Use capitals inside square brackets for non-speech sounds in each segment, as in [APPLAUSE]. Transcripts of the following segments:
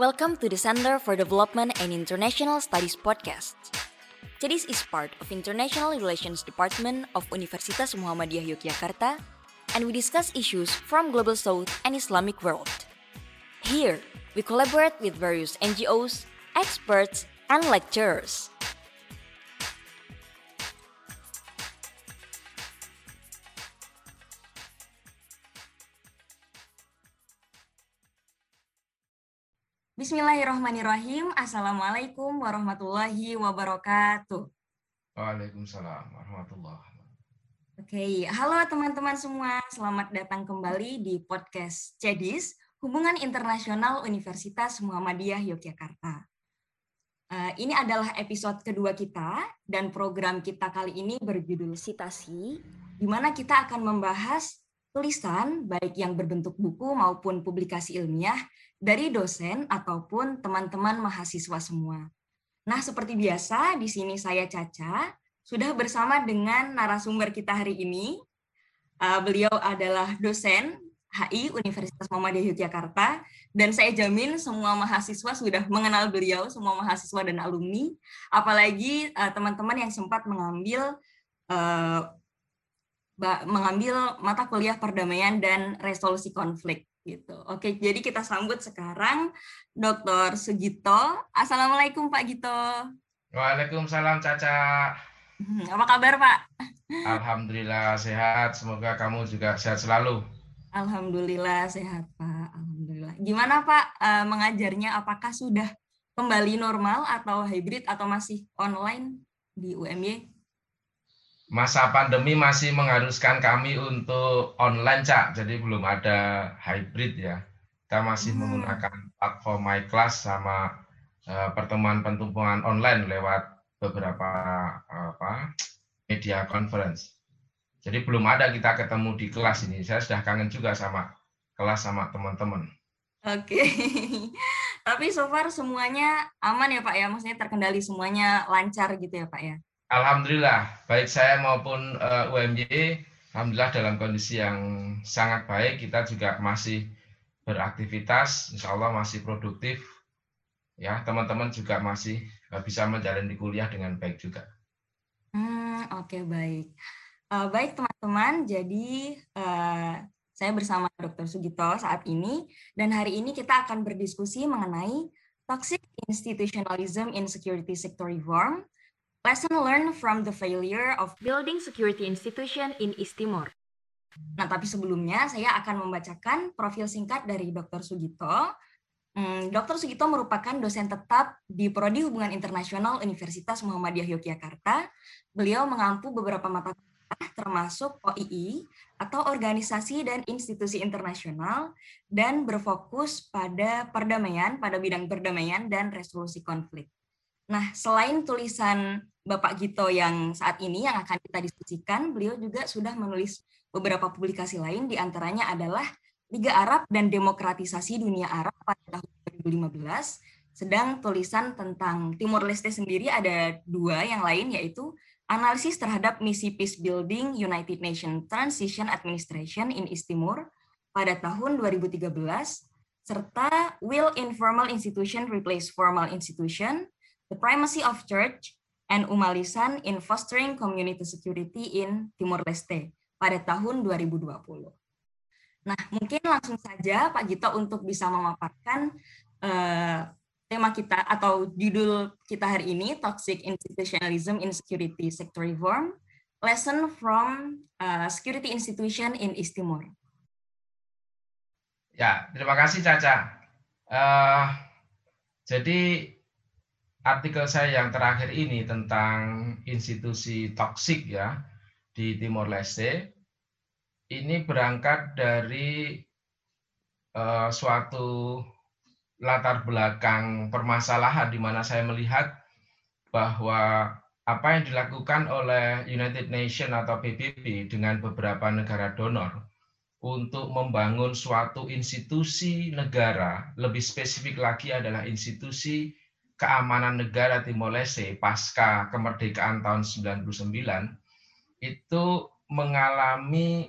Welcome to the Center for Development and International Studies podcast. CEDIS is part of International Relations Department of Universitas Muhammadiyah Yogyakarta, and we discuss issues from global south and Islamic world. Here, we collaborate with various NGOs, experts, and lecturers. Bismillahirrahmanirrahim. Assalamualaikum warahmatullahi wabarakatuh. Waalaikumsalam warahmatullahi wabarakatuh. Oke, halo teman-teman semua. Selamat datang kembali di podcast CEDIS, Hubungan Internasional Universitas Muhammadiyah Yogyakarta. Uh, ini adalah episode kedua kita dan program kita kali ini berjudul Sitasi, di mana kita akan membahas tulisan baik yang berbentuk buku maupun publikasi ilmiah dari dosen ataupun teman-teman mahasiswa semua. Nah, seperti biasa, di sini saya Caca, sudah bersama dengan narasumber kita hari ini. Uh, beliau adalah dosen HI Universitas Muhammadiyah Yogyakarta, dan saya jamin semua mahasiswa sudah mengenal beliau, semua mahasiswa dan alumni, apalagi uh, teman-teman yang sempat mengambil uh, mengambil mata kuliah perdamaian dan resolusi konflik gitu. Oke, jadi kita sambut sekarang Dr. Sugito. Assalamualaikum Pak Gito. Waalaikumsalam Caca. Hmm, apa kabar Pak? Alhamdulillah sehat. Semoga kamu juga sehat selalu. Alhamdulillah sehat Pak. Alhamdulillah. Gimana Pak uh, mengajarnya? Apakah sudah kembali normal atau hybrid atau masih online di UMY? Masa pandemi masih mengharuskan kami untuk online, Cak. Jadi belum ada hybrid ya. Kita masih hmm. menggunakan platform My Class sama uh, pertemuan-pertemuan online lewat beberapa uh, apa media conference. Jadi belum ada kita ketemu di kelas ini. Saya sudah kangen juga sama kelas sama teman-teman. Oke. Okay. [LAUGHS] Tapi so far semuanya aman ya Pak ya? Maksudnya terkendali semuanya lancar gitu ya Pak ya? Alhamdulillah, baik saya maupun uh, eh, UMY, Alhamdulillah dalam kondisi yang sangat baik. Kita juga masih beraktivitas, insya Allah masih produktif. Ya, teman-teman juga masih uh, bisa menjalani kuliah dengan baik juga. Hmm, Oke, okay, baik. Uh, baik teman-teman, jadi uh, saya bersama Dr. Sugito saat ini, dan hari ini kita akan berdiskusi mengenai toxic institutionalism in security sector reform, Lesson learned from the failure of building security institution in East Timor. Nah, tapi sebelumnya saya akan membacakan profil singkat dari Dr. Sugito. Hmm, Dr. Sugito merupakan dosen tetap di Prodi Hubungan Internasional Universitas Muhammadiyah Yogyakarta. Beliau mengampu beberapa mata kuliah termasuk OII atau Organisasi dan Institusi Internasional dan berfokus pada perdamaian, pada bidang perdamaian dan resolusi konflik. Nah, selain tulisan Bapak Gito yang saat ini yang akan kita diskusikan, beliau juga sudah menulis beberapa publikasi lain, di antaranya adalah Liga Arab dan Demokratisasi Dunia Arab pada tahun 2015, sedang tulisan tentang Timur Leste sendiri ada dua yang lain, yaitu Analisis terhadap Misi Peace Building United Nations Transition Administration in East Timor pada tahun 2013, serta Will Informal Institution Replace Formal Institution the primacy of church and umalisan in fostering community security in Timor Leste pada tahun 2020. Nah, mungkin langsung saja Pak Gito untuk bisa memaparkan uh, tema kita atau judul kita hari ini Toxic Institutionalism in Security Sector Reform, Lesson from uh, Security Institution in East Timor. Ya, terima kasih Caca. Uh, jadi artikel saya yang terakhir ini tentang institusi toksik ya di Timor Leste. Ini berangkat dari uh, suatu latar belakang permasalahan di mana saya melihat bahwa apa yang dilakukan oleh United Nations atau PBB dengan beberapa negara donor untuk membangun suatu institusi negara, lebih spesifik lagi adalah institusi keamanan negara Timor Leste pasca kemerdekaan tahun 99 itu mengalami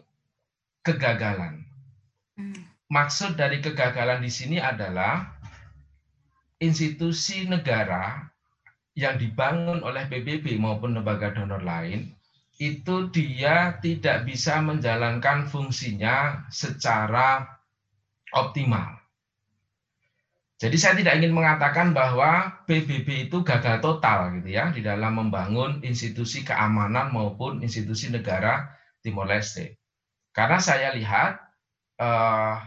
kegagalan. Hmm. Maksud dari kegagalan di sini adalah institusi negara yang dibangun oleh PBB maupun lembaga donor lain itu dia tidak bisa menjalankan fungsinya secara optimal. Jadi saya tidak ingin mengatakan bahwa PBB itu gagal total gitu ya di dalam membangun institusi keamanan maupun institusi negara Timor Leste. Karena saya lihat uh,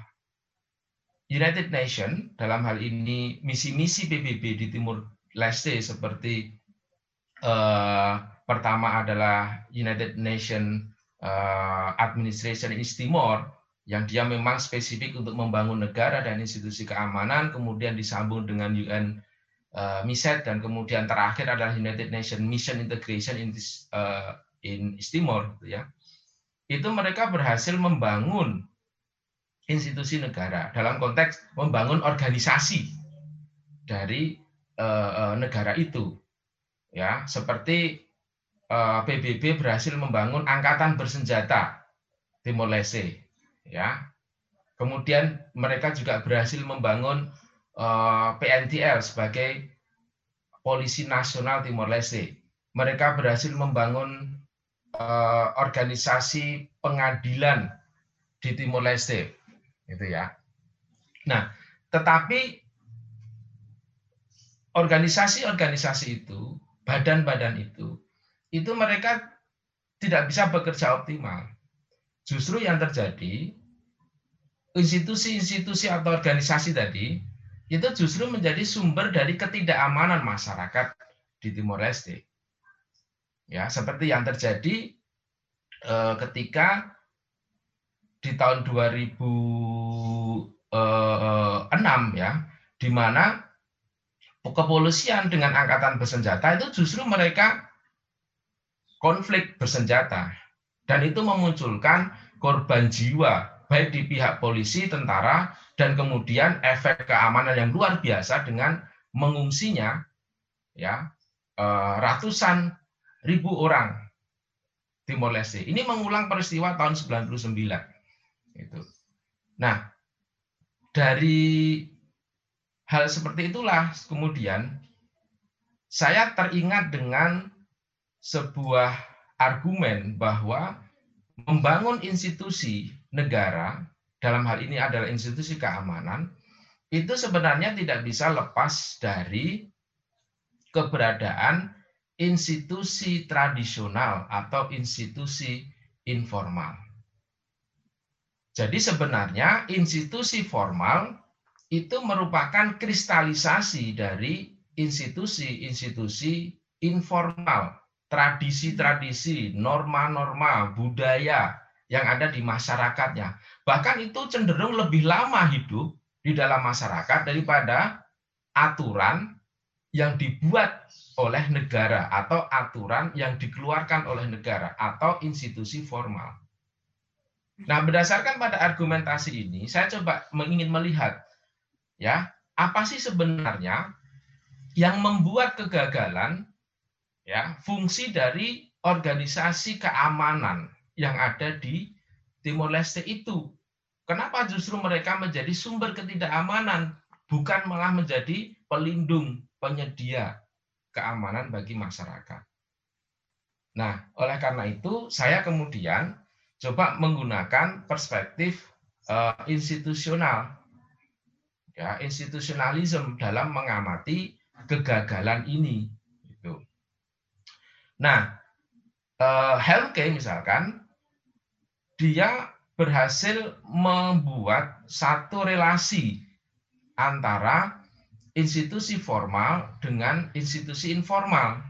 United Nation dalam hal ini misi-misi PBB di Timur Leste seperti uh, pertama adalah United Nation uh, Administration in Timor yang dia memang spesifik untuk membangun negara dan institusi keamanan, kemudian disambung dengan UN uh, MISET dan kemudian terakhir adalah United Nations Mission Integration in, this, uh, in East Timor, gitu ya. Itu mereka berhasil membangun institusi negara dalam konteks membangun organisasi dari uh, negara itu, ya seperti uh, PBB berhasil membangun angkatan bersenjata Timor Leste ya. Kemudian mereka juga berhasil membangun eh, PNTL sebagai Polisi Nasional Timor Leste. Mereka berhasil membangun uh, organisasi pengadilan di Timor Leste, gitu ya. Nah, tetapi organisasi-organisasi itu, badan-badan itu, itu mereka tidak bisa bekerja optimal. Justru yang terjadi institusi-institusi atau organisasi tadi itu justru menjadi sumber dari ketidakamanan masyarakat di Timor Leste. Ya, seperti yang terjadi eh, ketika di tahun 2006 eh, ya, di mana kepolisian dengan angkatan bersenjata itu justru mereka konflik bersenjata dan itu memunculkan korban jiwa baik di pihak polisi, tentara, dan kemudian efek keamanan yang luar biasa dengan mengungsinya ya eh, ratusan ribu orang Timor Leste. Ini mengulang peristiwa tahun 99. Itu. Nah, dari hal seperti itulah kemudian saya teringat dengan sebuah argumen bahwa membangun institusi negara dalam hal ini adalah institusi keamanan itu sebenarnya tidak bisa lepas dari keberadaan institusi tradisional atau institusi informal. Jadi sebenarnya institusi formal itu merupakan kristalisasi dari institusi-institusi informal tradisi-tradisi, norma-norma, budaya yang ada di masyarakatnya. Bahkan itu cenderung lebih lama hidup di dalam masyarakat daripada aturan yang dibuat oleh negara atau aturan yang dikeluarkan oleh negara atau institusi formal. Nah, berdasarkan pada argumentasi ini, saya coba ingin melihat ya, apa sih sebenarnya yang membuat kegagalan ya fungsi dari organisasi keamanan yang ada di Timor Leste itu. Kenapa justru mereka menjadi sumber ketidakamanan, bukan malah menjadi pelindung, penyedia keamanan bagi masyarakat. Nah, oleh karena itu saya kemudian coba menggunakan perspektif uh, institusional, ya institusionalisme dalam mengamati kegagalan ini. Nah, uh, Helmke misalkan, dia berhasil membuat satu relasi antara institusi formal dengan institusi informal.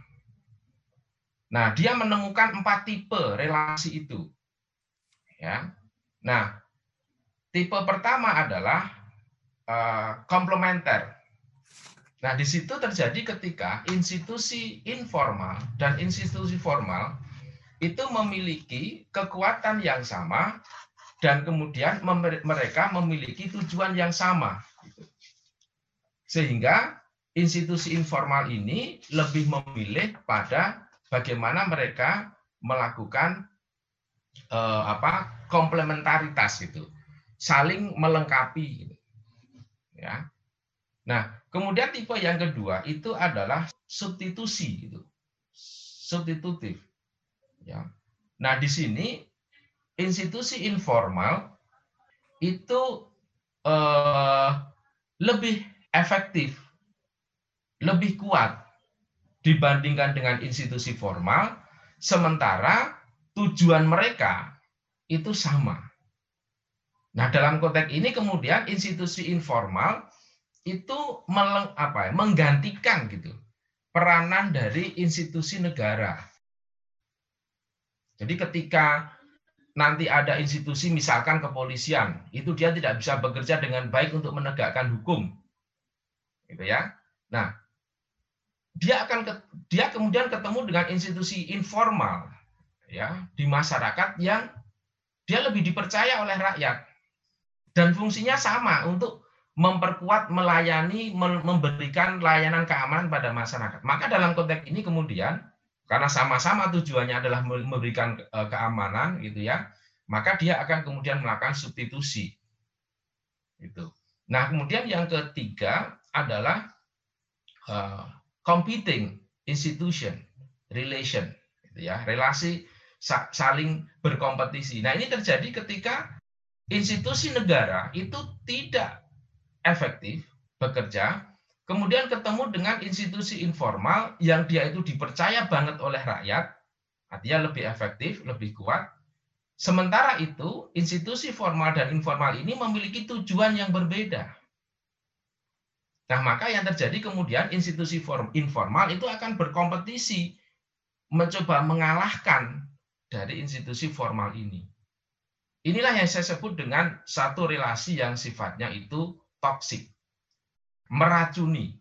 Nah, dia menemukan empat tipe relasi itu. Ya. Nah, tipe pertama adalah uh, komplementer. Nah, di situ terjadi ketika institusi informal dan institusi formal itu memiliki kekuatan yang sama dan kemudian mereka memiliki tujuan yang sama. Sehingga institusi informal ini lebih memilih pada bagaimana mereka melakukan eh, apa komplementaritas itu, saling melengkapi. Ya, Nah, kemudian tipe yang kedua itu adalah substitusi gitu. Substitutif. Ya. Nah, di sini institusi informal itu eh, lebih efektif, lebih kuat dibandingkan dengan institusi formal, sementara tujuan mereka itu sama. Nah, dalam konteks ini kemudian institusi informal itu meleng, apa ya, menggantikan gitu peranan dari institusi negara. Jadi ketika nanti ada institusi misalkan kepolisian, itu dia tidak bisa bekerja dengan baik untuk menegakkan hukum. Gitu ya. Nah, dia akan dia kemudian ketemu dengan institusi informal ya di masyarakat yang dia lebih dipercaya oleh rakyat dan fungsinya sama untuk memperkuat, melayani, memberikan layanan keamanan pada masyarakat. Maka dalam konteks ini kemudian karena sama-sama tujuannya adalah memberikan e, keamanan gitu ya, maka dia akan kemudian melakukan substitusi. Itu. Nah, kemudian yang ketiga adalah uh, competing institution relation gitu ya, relasi saling berkompetisi. Nah, ini terjadi ketika institusi negara itu tidak efektif bekerja, kemudian ketemu dengan institusi informal yang dia itu dipercaya banget oleh rakyat, artinya lebih efektif, lebih kuat. Sementara itu, institusi formal dan informal ini memiliki tujuan yang berbeda. Nah, maka yang terjadi kemudian institusi form, informal itu akan berkompetisi mencoba mengalahkan dari institusi formal ini. Inilah yang saya sebut dengan satu relasi yang sifatnya itu toksik, meracuni,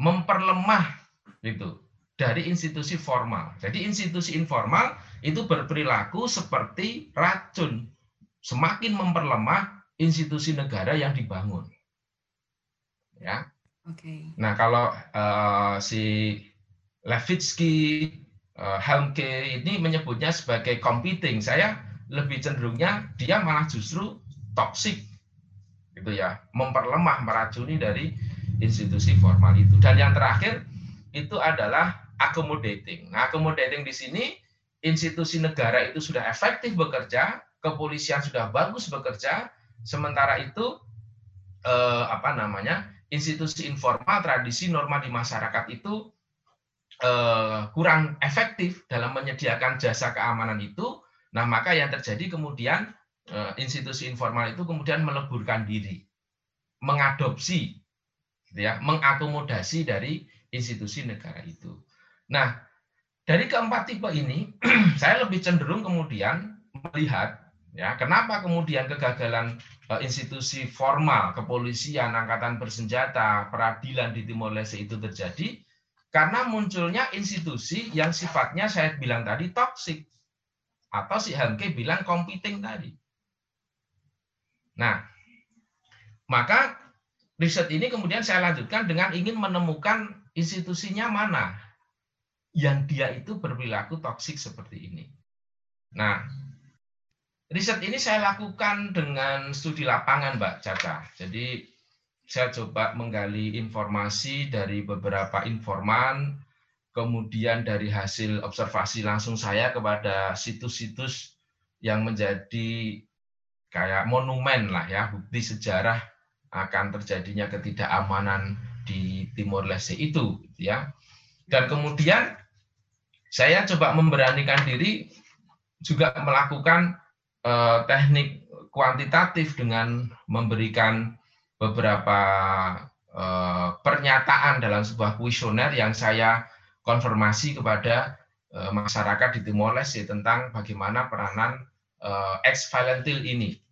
memperlemah itu dari institusi formal. Jadi institusi informal itu berperilaku seperti racun, semakin memperlemah institusi negara yang dibangun. Ya. Oke. Nah kalau uh, si Levitsky, uh, Helmke ini menyebutnya sebagai competing, saya lebih cenderungnya dia malah justru toxic gitu ya memperlemah meracuni dari institusi formal itu. Dan yang terakhir itu adalah accommodating. Nah accommodating di sini institusi negara itu sudah efektif bekerja kepolisian sudah bagus bekerja sementara itu eh, apa namanya institusi informal tradisi norma di masyarakat itu eh, kurang efektif dalam menyediakan jasa keamanan itu. Nah maka yang terjadi kemudian institusi informal itu kemudian meleburkan diri, mengadopsi, gitu ya, mengakomodasi dari institusi negara itu. Nah, dari keempat tipe ini, [CLEARS THROAT] saya lebih cenderung kemudian melihat ya kenapa kemudian kegagalan eh, institusi formal kepolisian, angkatan bersenjata, peradilan di Timor Leste itu terjadi karena munculnya institusi yang sifatnya saya bilang tadi toksik atau si Hanke bilang competing tadi. Nah, maka riset ini kemudian saya lanjutkan dengan ingin menemukan institusinya mana yang dia itu berperilaku toksik seperti ini. Nah, riset ini saya lakukan dengan studi lapangan, Mbak Caca. Jadi saya coba menggali informasi dari beberapa informan, kemudian dari hasil observasi langsung saya kepada situs-situs yang menjadi kayak monumen lah ya bukti sejarah akan terjadinya ketidakamanan di Timor Leste itu ya. Dan kemudian saya coba memberanikan diri juga melakukan eh, teknik kuantitatif dengan memberikan beberapa eh, pernyataan dalam sebuah kuesioner yang saya konfirmasi kepada eh, masyarakat di Timor Leste tentang bagaimana peranan eh, ex Valentil ini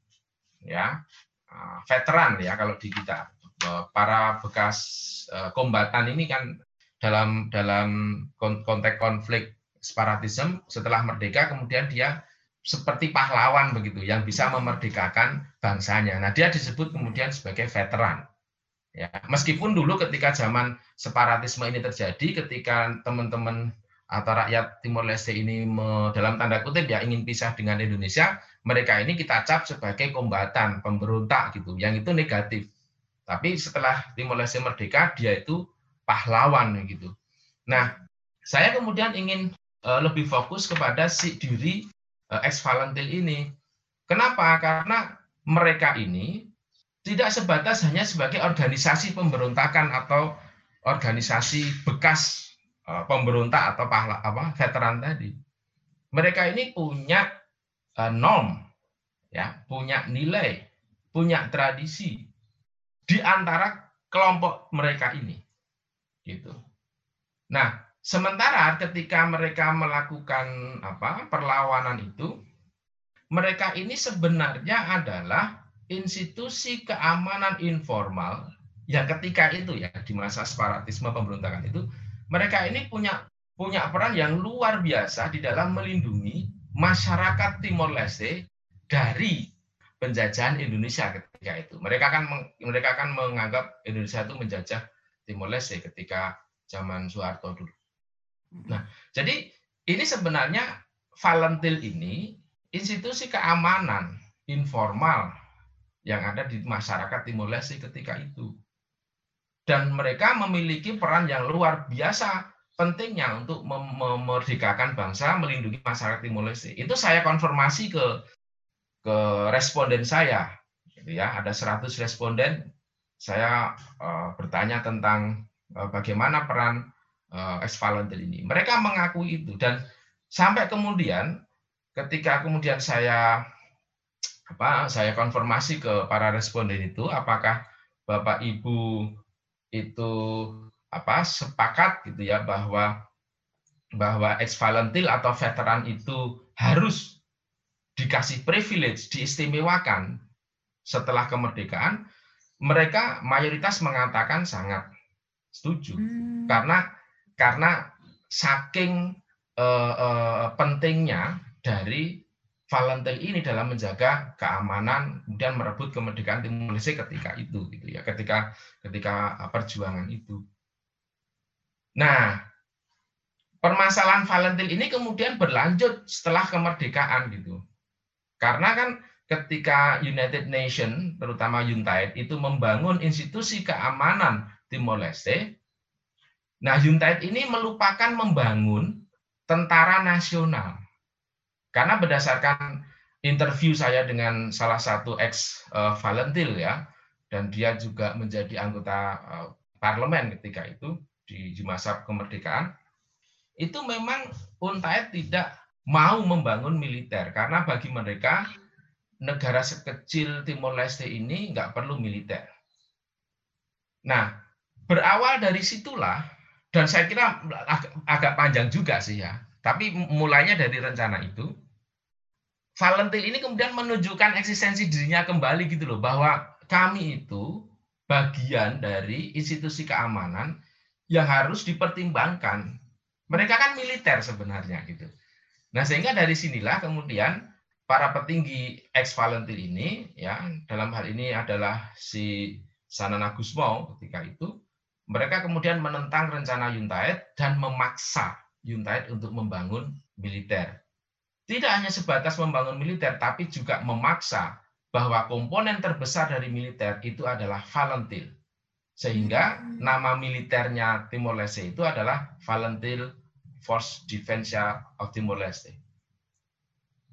ya ah, veteran ya kalau di kita para bekas eh, kombatan ini kan dalam dalam konteks konflik separatisme setelah merdeka kemudian dia seperti pahlawan begitu yang bisa memerdekakan bangsanya. Nah, dia disebut kemudian sebagai veteran. Ya, meskipun dulu ketika zaman separatisme ini terjadi ketika teman-teman atau rakyat Timor Leste ini dalam tanda kutip ya ingin pisah dengan Indonesia, mereka ini kita cap sebagai kombatan, pemberontak gitu, yang itu negatif. Tapi setelah Timor Leste merdeka, dia itu pahlawan gitu. Nah, saya kemudian ingin uh, lebih fokus kepada si diri uh, ex Valentil ini. Kenapa? Karena mereka ini tidak sebatas hanya sebagai organisasi pemberontakan atau organisasi bekas pemberontak atau pahla, apa veteran tadi. Mereka ini punya uh, norm, ya, punya nilai, punya tradisi di antara kelompok mereka ini. Gitu. Nah, sementara ketika mereka melakukan apa perlawanan itu, mereka ini sebenarnya adalah institusi keamanan informal yang ketika itu ya di masa separatisme pemberontakan itu mereka ini punya punya peran yang luar biasa di dalam melindungi masyarakat Timor Leste dari penjajahan Indonesia ketika itu. Mereka kan mereka kan menganggap Indonesia itu menjajah Timor Leste ketika zaman Soeharto dulu. Nah, jadi ini sebenarnya Valentil ini institusi keamanan informal yang ada di masyarakat Timor Leste ketika itu. Dan mereka memiliki peran yang luar biasa pentingnya untuk memerdekakan bangsa, melindungi masyarakat Timor Leste. Itu saya konfirmasi ke ke responden saya, gitu ya. Ada 100 responden. Saya uh, bertanya tentang uh, bagaimana peran uh, ex Valentil ini. Mereka mengakui itu dan sampai kemudian ketika kemudian saya apa saya konfirmasi ke para responden itu apakah Bapak Ibu itu apa sepakat gitu ya bahwa bahwa ex Valentil atau veteran itu harus dikasih privilege, diistimewakan setelah kemerdekaan, mereka mayoritas mengatakan sangat setuju hmm. karena karena saking uh, uh, pentingnya dari Valentin ini dalam menjaga keamanan kemudian merebut kemerdekaan Timur Leste ketika itu gitu ya ketika ketika perjuangan itu. Nah, permasalahan Valentin ini kemudian berlanjut setelah kemerdekaan gitu. Karena kan ketika United Nation, terutama UNTAID, itu membangun institusi keamanan Timor Leste, nah UNTAID ini melupakan membangun tentara nasional. Karena berdasarkan interview saya dengan salah satu ex uh, Valentil ya, dan dia juga menjadi anggota uh, parlemen ketika itu di, masa kemerdekaan, itu memang UNTAID tidak mau membangun militer karena bagi mereka negara sekecil Timor Leste ini nggak perlu militer. Nah, berawal dari situlah dan saya kira agak panjang juga sih ya. Tapi mulainya dari rencana itu, Valentin ini kemudian menunjukkan eksistensi dirinya kembali gitu loh bahwa kami itu bagian dari institusi keamanan yang harus dipertimbangkan. Mereka kan militer sebenarnya gitu. Nah, sehingga dari sinilah kemudian para petinggi ex Valentin ini ya dalam hal ini adalah si Sanana Gusmao ketika itu mereka kemudian menentang rencana Yuntaied dan memaksa Yuntaied untuk membangun militer. Tidak hanya sebatas membangun militer tapi juga memaksa bahwa komponen terbesar dari militer itu adalah Valentil. Sehingga hmm. nama militernya Timor Leste itu adalah Valentil Force Defense of Timor Leste.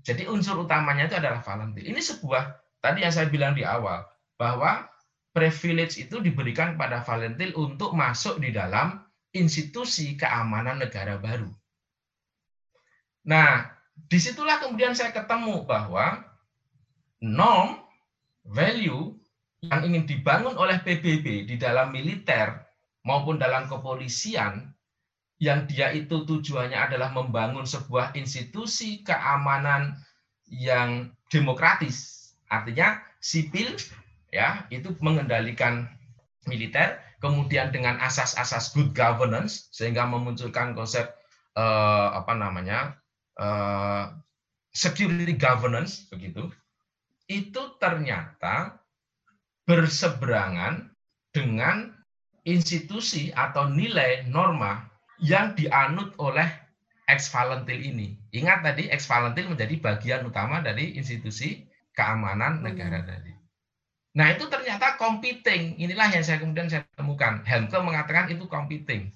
Jadi unsur utamanya itu adalah volunteer. Ini sebuah tadi yang saya bilang di awal bahwa privilege itu diberikan pada volunteer untuk masuk di dalam institusi keamanan negara baru. Nah, di situlah kemudian saya ketemu bahwa norm, value yang ingin dibangun oleh PBB di dalam militer maupun dalam kepolisian yang dia itu tujuannya adalah membangun sebuah institusi keamanan yang demokratis. Artinya sipil ya, itu mengendalikan militer, kemudian dengan asas-asas good governance sehingga memunculkan konsep eh, apa namanya? Eh, security governance begitu. Itu ternyata berseberangan dengan institusi atau nilai norma yang dianut oleh ex Valentil ini. Ingat tadi ex Valentil menjadi bagian utama dari institusi keamanan negara tadi. Nah, itu ternyata competing. Inilah yang saya kemudian saya temukan. Helmke mengatakan itu competing.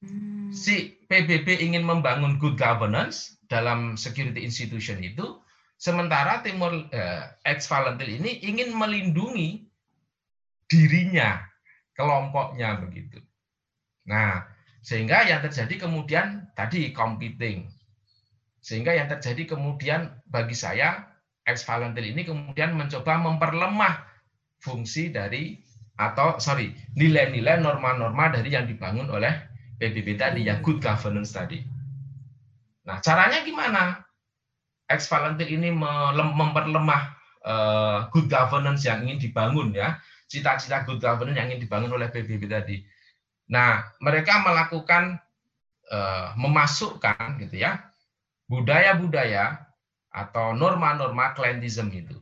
Hmm. Si PBB ingin membangun good governance dalam security institution itu, sementara Timur eh, ex Valentil ini ingin melindungi dirinya, kelompoknya begitu. Nah, sehingga yang terjadi kemudian tadi competing. Sehingga yang terjadi kemudian bagi saya ex Valentil ini kemudian mencoba memperlemah fungsi dari atau sorry nilai-nilai norma-norma dari yang dibangun oleh PBB tadi yang good governance tadi. Nah caranya gimana? Ex Valentil ini memperlemah uh, good governance yang ingin dibangun ya cita-cita good governance yang ingin dibangun oleh PBB tadi. Nah mereka melakukan uh, memasukkan gitu ya budaya-budaya atau norma-norma klientism itu.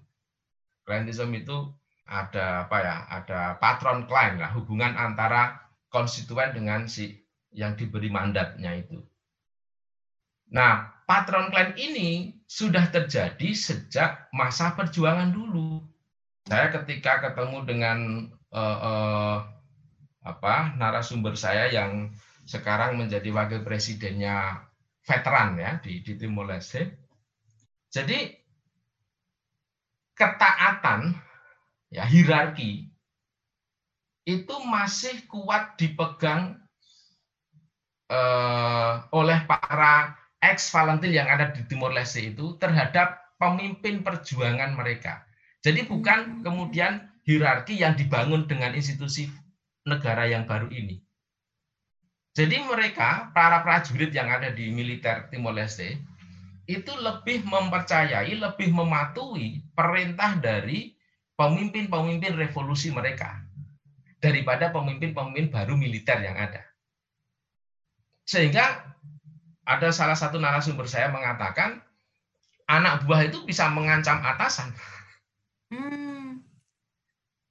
Klientism itu ada apa ya? Ada patron klien lah, hubungan antara konstituen dengan si yang diberi mandatnya itu. Nah, patron klien ini sudah terjadi sejak masa perjuangan dulu. Saya ketika ketemu dengan uh, uh, apa narasumber saya yang sekarang menjadi wakil presidennya veteran ya di, di Timor Leste, jadi ketaatan ya hierarki itu masih kuat dipegang eh, oleh para ex Valentil yang ada di Timor Leste itu terhadap pemimpin perjuangan mereka. Jadi bukan kemudian hierarki yang dibangun dengan institusi negara yang baru ini. Jadi mereka, para prajurit yang ada di militer Timor Leste, itu lebih mempercayai, lebih mematuhi perintah dari pemimpin-pemimpin revolusi mereka daripada pemimpin-pemimpin baru militer yang ada. Sehingga ada salah satu narasumber saya mengatakan anak buah itu bisa mengancam atasan. Hmm.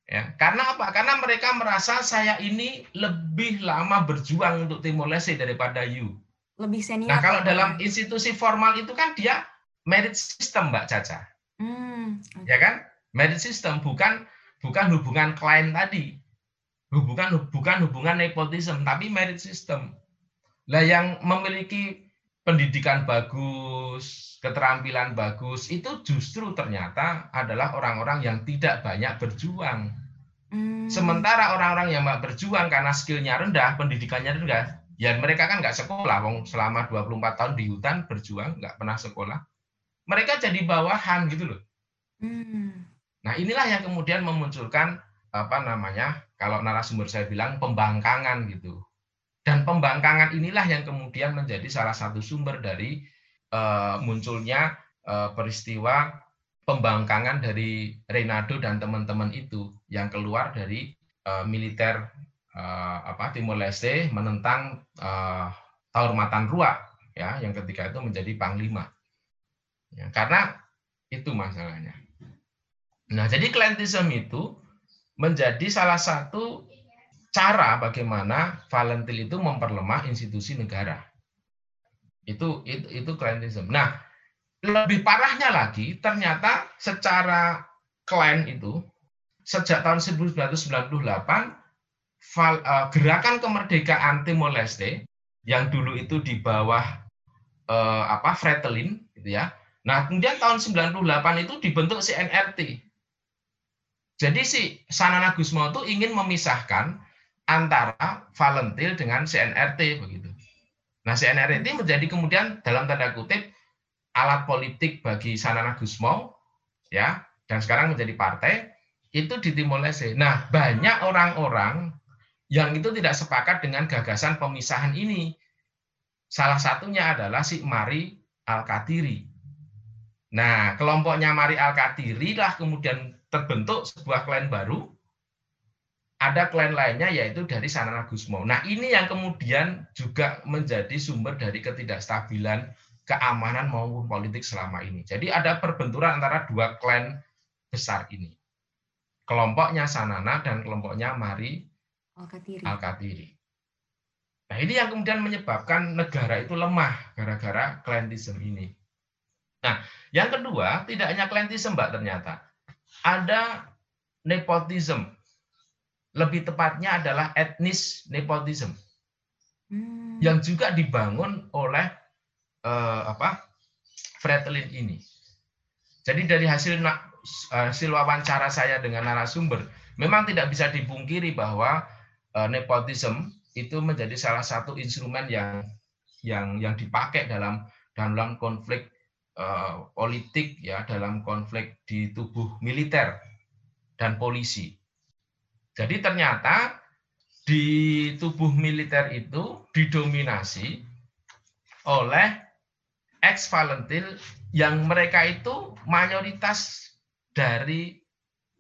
Ya, karena apa? Karena mereka merasa saya ini lebih lama berjuang untuk Timor Leste daripada you lebih senior. Nah, kalau dalam institusi formal itu kan dia merit system, Mbak Caca. Hmm, okay. Ya kan? Merit system bukan bukan hubungan klien tadi. Hubungan bukan hubungan nepotisme, tapi merit system. Lah yang memiliki pendidikan bagus, keterampilan bagus itu justru ternyata adalah orang-orang yang tidak banyak berjuang. Hmm. Sementara orang-orang yang berjuang karena skillnya rendah, pendidikannya rendah, Ya mereka kan nggak sekolah, wong selama 24 tahun di hutan berjuang nggak pernah sekolah. Mereka jadi bawahan gitu loh. Hmm. Nah inilah yang kemudian memunculkan apa namanya kalau narasumber saya bilang pembangkangan gitu. Dan pembangkangan inilah yang kemudian menjadi salah satu sumber dari uh, munculnya uh, peristiwa pembangkangan dari Renado dan teman-teman itu yang keluar dari uh, militer uh, apa Timur Leste menentang uh, Taurmatan Rua ya yang ketika itu menjadi panglima. Ya, karena itu masalahnya. Nah, jadi klientisme itu menjadi salah satu cara bagaimana Valentil itu memperlemah institusi negara. Itu itu itu klientisme. Nah, lebih parahnya lagi ternyata secara klien itu sejak tahun 1998 Eh, gerakan kemerdekaan Timor Leste yang dulu itu di bawah eh, apa Fretilin gitu ya. Nah, kemudian tahun 98 itu dibentuk CNRT. Jadi si Sanana Gusmo itu ingin memisahkan antara Valentil dengan CNRT begitu. Nah, CNRT menjadi kemudian dalam tanda kutip alat politik bagi Sanana Gusmo ya dan sekarang menjadi partai itu di Timor Leste. Nah, banyak orang-orang yang itu tidak sepakat dengan gagasan pemisahan ini. Salah satunya adalah si Mari Al-Katiri. Nah, kelompoknya Mari Al-Katiri lah kemudian terbentuk sebuah klan baru. Ada klan lainnya yaitu dari Sanana Gusmo. Nah, ini yang kemudian juga menjadi sumber dari ketidakstabilan keamanan maupun politik selama ini. Jadi ada perbenturan antara dua klan besar ini. Kelompoknya Sanana dan kelompoknya Mari Al-Katiri. Al-Katiri. Nah, ini yang kemudian menyebabkan negara itu lemah gara-gara klientisme ini. Nah, yang kedua, tidak hanya klientisme, Mbak, ternyata. Ada nepotism. Lebih tepatnya adalah etnis nepotism. Hmm. Yang juga dibangun oleh uh, apa? Fretlin ini. Jadi dari hasil hasil wawancara saya dengan narasumber, memang tidak bisa dipungkiri bahwa uh, nepotism itu menjadi salah satu instrumen yang yang yang dipakai dalam dalam konflik uh, politik ya dalam konflik di tubuh militer dan polisi. Jadi ternyata di tubuh militer itu didominasi oleh ex Valentil yang mereka itu mayoritas dari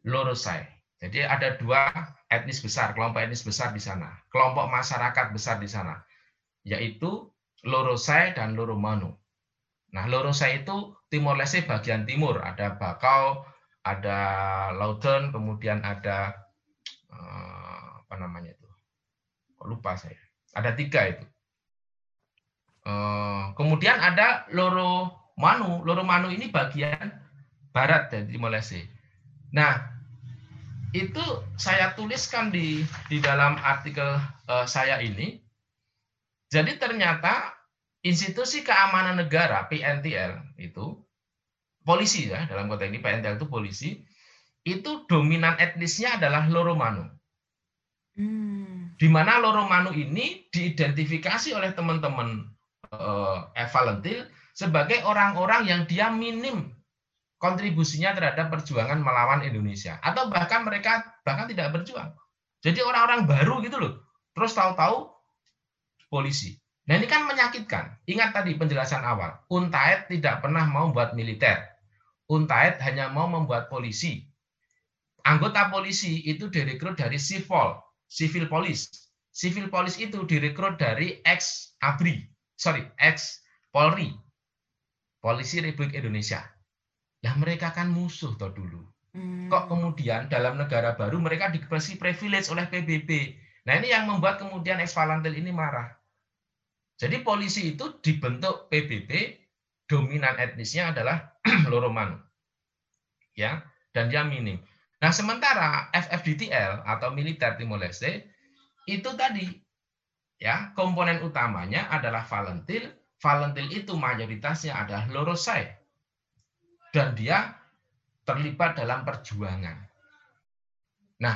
Lorosai. Jadi ada dua etnis besar, kelompok etnis besar di sana, kelompok masyarakat besar di sana, yaitu Lorosai dan Loromanu. Nah, Lorosai itu Timor Leste bagian timur, ada Bakau, ada Lauten, kemudian ada eh, apa namanya itu? lupa saya. Ada tiga itu. Eh, kemudian ada Loro Manu. Loro Manu ini bagian barat dari Timor Leste. Nah, itu saya tuliskan di di dalam artikel uh, saya ini jadi ternyata institusi keamanan negara PNTL itu polisi ya dalam konteks ini PNTL itu polisi itu dominan etnisnya adalah Loromanu. Hmm. Di mana Loromanu ini diidentifikasi oleh teman-teman uh, Valentil sebagai orang-orang yang dia minim kontribusinya terhadap perjuangan melawan Indonesia atau bahkan mereka bahkan tidak berjuang. Jadi orang-orang baru gitu loh. Terus tahu-tahu polisi. Nah ini kan menyakitkan. Ingat tadi penjelasan awal, UNTAED tidak pernah mau buat militer. UNTAED hanya mau membuat polisi. Anggota polisi itu direkrut dari civil, civil police. Civil police itu direkrut dari ex ABRI, sorry, ex Polri, Polisi Republik Indonesia. Lah mereka kan musuh toh dulu. Hmm. Kok kemudian dalam negara baru mereka dikasih privilege oleh PBB. Nah ini yang membuat kemudian ex Valantil ini marah. Jadi polisi itu dibentuk PBB, dominan etnisnya adalah [CLEARS THROAT] Loroman. Ya, dan dia minim. Nah, sementara FFDTL atau militer Timor Leste itu tadi ya, komponen utamanya adalah Valentil. Valentil itu mayoritasnya adalah Lorosai. Dan dia terlibat dalam perjuangan. Nah,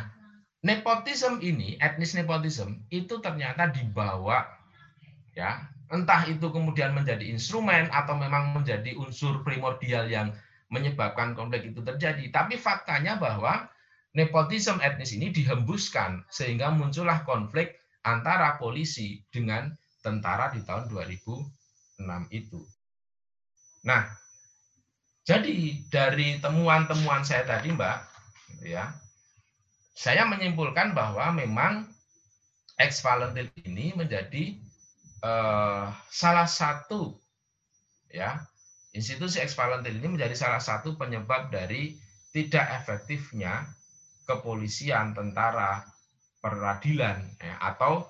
nepotisme ini, etnis nepotisme itu ternyata dibawa ya entah itu kemudian menjadi instrumen atau memang menjadi unsur primordial yang menyebabkan konflik itu terjadi tapi faktanya bahwa nepotisme etnis ini dihembuskan sehingga muncullah konflik antara polisi dengan tentara di tahun 2006 itu. Nah, jadi dari temuan-temuan saya tadi, Mbak, ya, saya menyimpulkan bahwa memang ex Valentil ini menjadi eh, salah satu ya institusi eksperimental ini menjadi salah satu penyebab dari tidak efektifnya kepolisian, tentara, peradilan ya, atau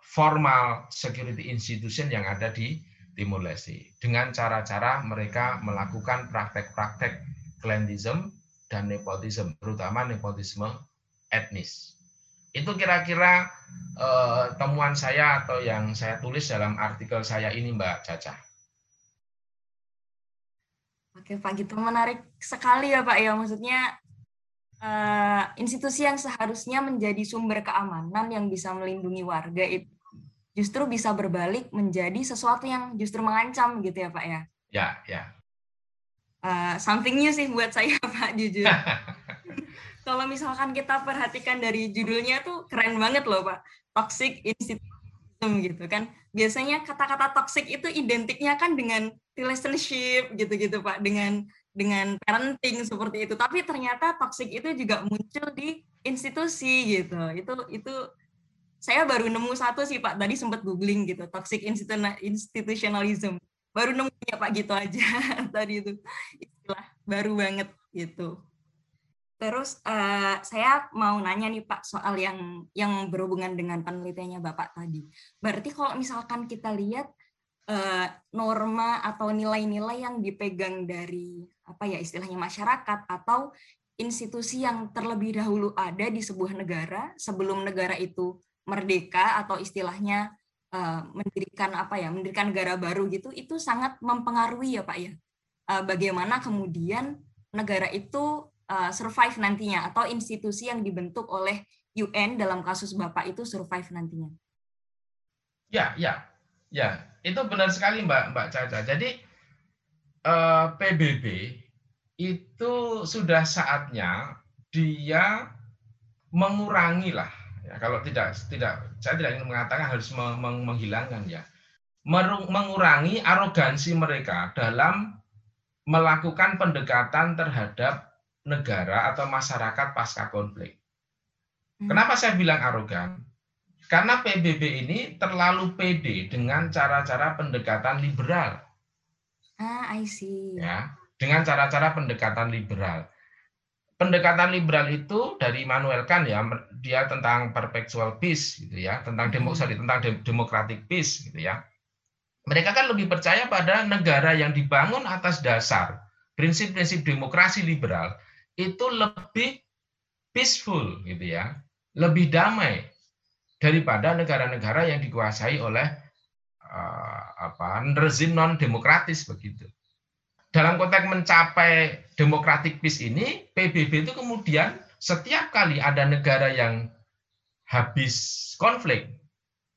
formal security institution yang ada di Timur Leste dengan cara-cara mereka melakukan praktek-praktek klientisme dan nepotisme, terutama nepotisme etnis. Itu kira-kira eh, temuan saya atau yang saya tulis dalam artikel saya ini, Mbak Caca. Oke Pak, gitu menarik sekali ya Pak ya. Maksudnya eh, institusi yang seharusnya menjadi sumber keamanan yang bisa melindungi warga itu justru bisa berbalik menjadi sesuatu yang justru mengancam gitu ya Pak ya. Ya, ya. Uh, something new sih buat saya [LAUGHS] Pak jujur. [LAUGHS] kalau misalkan kita perhatikan dari judulnya tuh keren banget loh Pak. Toxic institution gitu kan. Biasanya kata-kata toxic itu identiknya kan dengan relationship gitu-gitu Pak, dengan dengan parenting seperti itu. Tapi ternyata toxic itu juga muncul di institusi gitu. Itu itu saya baru nemu satu sih Pak, tadi sempat googling gitu, toxic institutionalism. Baru nemu ya Pak gitu aja [LAUGHS] tadi itu. Istilah baru banget gitu. Terus uh, saya mau nanya nih Pak soal yang yang berhubungan dengan penelitiannya Bapak tadi. Berarti kalau misalkan kita lihat uh, norma atau nilai-nilai yang dipegang dari apa ya istilahnya masyarakat atau institusi yang terlebih dahulu ada di sebuah negara sebelum negara itu merdeka atau istilahnya uh, mendirikan apa ya mendirikan negara baru gitu itu sangat mempengaruhi ya pak ya uh, bagaimana kemudian negara itu uh, survive nantinya atau institusi yang dibentuk oleh UN dalam kasus bapak itu survive nantinya? Ya ya ya. Itu benar sekali mbak mbak Caca. Jadi uh, PBB itu sudah saatnya dia mengurangi lah ya. Kalau tidak tidak saya tidak ingin mengatakan harus menghilangkan ya. Mengurangi arogansi mereka dalam melakukan pendekatan terhadap negara atau masyarakat pasca konflik. Hmm. Kenapa saya bilang arogan? Karena PBB ini terlalu pede dengan cara-cara pendekatan liberal. Ah, I see. Ya, dengan cara-cara pendekatan liberal. Pendekatan liberal itu dari Immanuel Kant ya, dia tentang perpetual peace gitu ya, tentang demokrasi, hmm. tentang democratic peace gitu ya. Mereka kan lebih percaya pada negara yang dibangun atas dasar prinsip-prinsip demokrasi liberal itu lebih peaceful gitu ya, lebih damai daripada negara-negara yang dikuasai oleh uh, apa rezim non demokratis begitu. Dalam konteks mencapai democratic peace ini, PBB itu kemudian setiap kali ada negara yang habis konflik,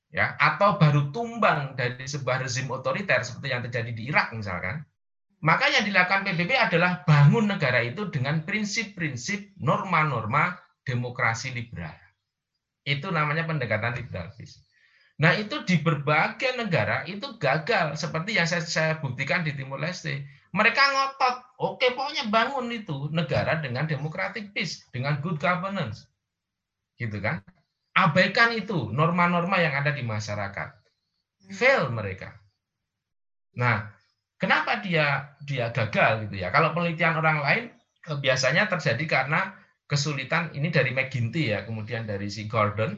ya atau baru tumbang dari sebuah rezim otoriter seperti yang terjadi di Irak misalkan, maka yang dilakukan PBB adalah bangun negara itu dengan prinsip-prinsip norma-norma demokrasi liberal. Itu namanya pendekatan liberal peace. Nah itu di berbagai negara itu gagal seperti yang saya, saya buktikan di Timur Leste mereka ngotot, oke pokoknya bangun itu negara dengan democratic peace, dengan good governance. Gitu kan? Abaikan itu norma-norma yang ada di masyarakat. Hmm. Fail mereka. Nah, kenapa dia dia gagal gitu ya? Kalau penelitian orang lain eh, biasanya terjadi karena kesulitan ini dari McGinty ya, kemudian dari si Gordon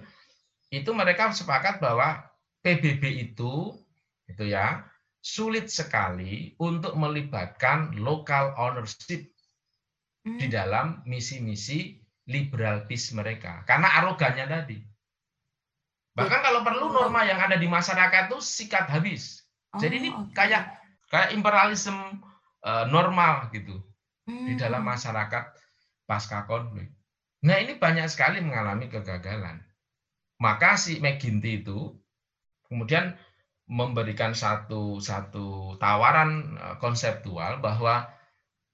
itu mereka sepakat bahwa PBB itu itu ya sulit sekali untuk melibatkan local ownership hmm. di dalam misi-misi liberal peace mereka karena arogannya tadi. Bahkan kalau perlu norma yang ada di masyarakat itu sikat habis. Jadi ini oh, kayak kayak imperialisme uh, normal gitu hmm. di dalam masyarakat pasca konflik. Nah ini banyak sekali mengalami kegagalan. Maka si McGinty itu kemudian memberikan satu satu tawaran e, konseptual bahwa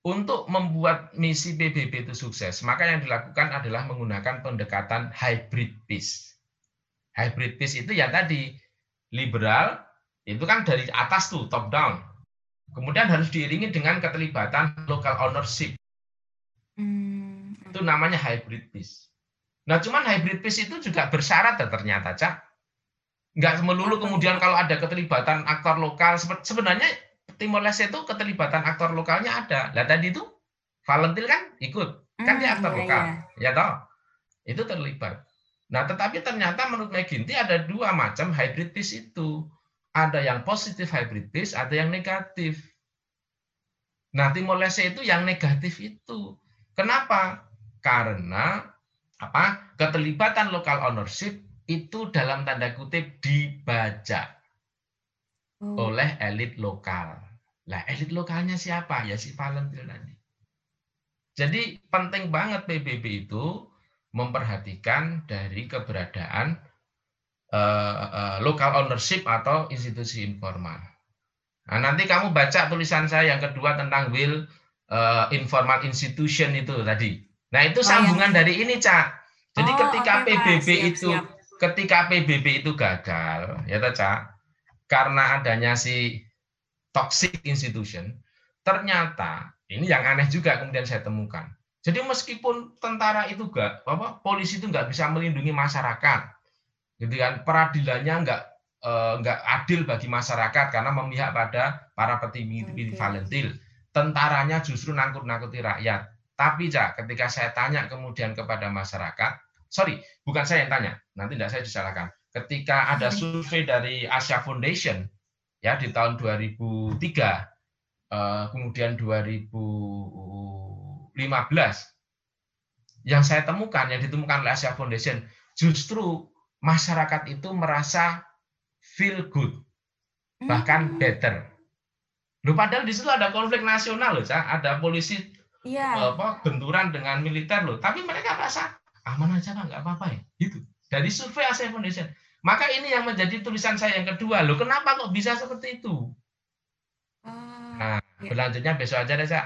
untuk membuat misi PBB itu sukses, maka yang dilakukan adalah menggunakan pendekatan hybrid peace. Hybrid peace itu ya tadi liberal itu kan dari atas tuh top down. Kemudian harus diiringi dengan keterlibatan local ownership. Hmm. Itu namanya hybrid peace. Nah, cuman hybrid peace itu juga bersyarat ternyata, Cak nggak melulu kemudian kalau ada keterlibatan aktor lokal sebenarnya Timor Leste itu keterlibatan aktor lokalnya ada. Lah tadi itu Valentil kan ikut, kan dia hmm, aktor iya, lokal, iya. ya toh? Itu terlibat. Nah, tetapi ternyata menurut McGinty ada dua macam hybrid peace itu. Ada yang positif hybrid peace, ada yang negatif. Nah, Timor Leste itu yang negatif itu. Kenapa? Karena apa? Keterlibatan lokal ownership itu dalam tanda kutip dibaca oh. oleh elit lokal. Lah, elit lokalnya siapa? Ya si Valentil tadi. Jadi penting banget PBB itu memperhatikan dari keberadaan uh, uh, local ownership atau institusi informal. Nah, nanti kamu baca tulisan saya yang kedua tentang will uh, informal institution itu tadi. Nah, itu sambungan oh, ya. dari ini, Cak. Jadi oh, ketika okay, PBB siap, itu siap ketika PBB itu gagal, ya Caca, karena adanya si toxic institution, ternyata ini yang aneh juga kemudian saya temukan. Jadi meskipun tentara itu gak, apa, polisi itu nggak bisa melindungi masyarakat, gitu kan, peradilannya nggak eh, nggak adil bagi masyarakat karena memihak pada para petinggi okay. Valentil. Tentaranya justru nangkut-nangkuti rakyat. Tapi Cak, ketika saya tanya kemudian kepada masyarakat, sorry, bukan saya yang tanya, nanti tidak saya disalahkan. Ketika ada [LAUGHS] survei dari Asia Foundation ya di tahun 2003, eh, kemudian 2015, yang saya temukan, yang ditemukan oleh Asia Foundation, justru masyarakat itu merasa feel good, bahkan Hmm. better. Loh, padahal di situ ada konflik nasional loh, ada polisi Iya. apa benturan dengan militer loh, tapi mereka merasa aman aja Pak, nggak apa-apa ya, gitu. Dari survei Asia Foundation. Maka ini yang menjadi tulisan saya yang kedua, loh kenapa kok bisa seperti itu? Oh, Nah, ya. berlanjutnya besok aja deh, Cak.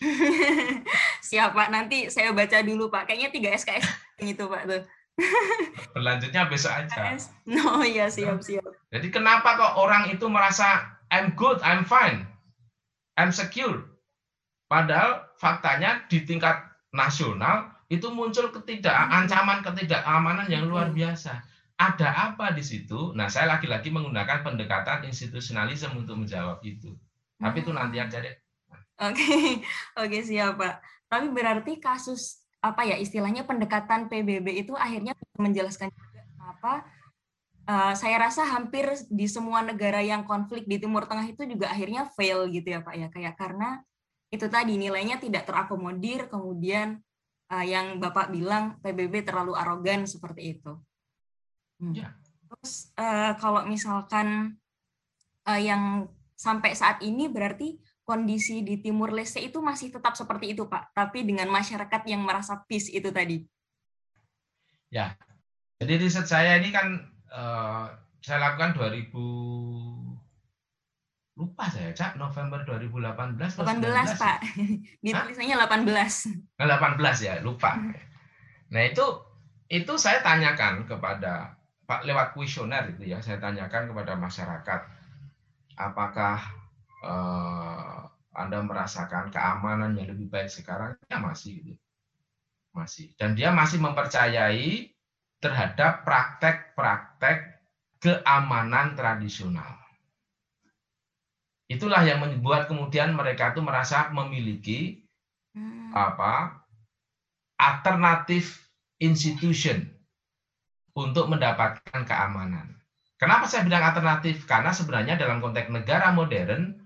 [LAUGHS] Siap Pak, nanti saya baca dulu Pak. Kayaknya 3 SKS gitu Pak tuh. Berlanjutnya besok aja. No, ya siap siap. Jadi kenapa kok orang itu merasa I'm good, I'm fine, I'm secure. Padahal faktanya di tingkat nasional itu muncul ketidak ancaman ketidakamanan yang luar biasa. Ada apa di situ? Nah, saya lagi-lagi menggunakan pendekatan institusionalisme untuk menjawab itu. Tapi itu nanti aja deh. Oke, [LAUGHS] oke siap Pak. Tapi berarti kasus apa ya istilahnya pendekatan PBB itu akhirnya menjelaskan juga kenapa eh, saya rasa hampir di semua negara yang konflik di Timur Tengah itu juga akhirnya fail gitu ya Pak ya kayak karena itu tadi nilainya tidak terakomodir kemudian eh, yang Bapak bilang PBB terlalu arogan seperti itu. Hmm. Ya. Terus eh, kalau misalkan eh, yang sampai saat ini berarti kondisi di Timur Leste itu masih tetap seperti itu, Pak, tapi dengan masyarakat yang merasa peace itu tadi. Ya. Jadi riset saya ini kan eh, saya lakukan 2000 lupa saya, Cak, November 2018 atau 18, 19? Pak. [LAUGHS] Di tulisannya 18. Nah, 18 ya, lupa. Nah, itu itu saya tanyakan kepada Pak lewat kuesioner itu ya, saya tanyakan kepada masyarakat apakah eh, Anda merasakan keamanan yang lebih baik sekarang? Ya masih gitu. Masih. Dan dia masih mempercayai terhadap praktek-praktek keamanan tradisional. Itulah yang membuat kemudian mereka itu merasa memiliki Hmm. apa alternatif institution untuk mendapatkan keamanan. Kenapa saya bilang alternatif? Karena sebenarnya dalam konteks negara modern,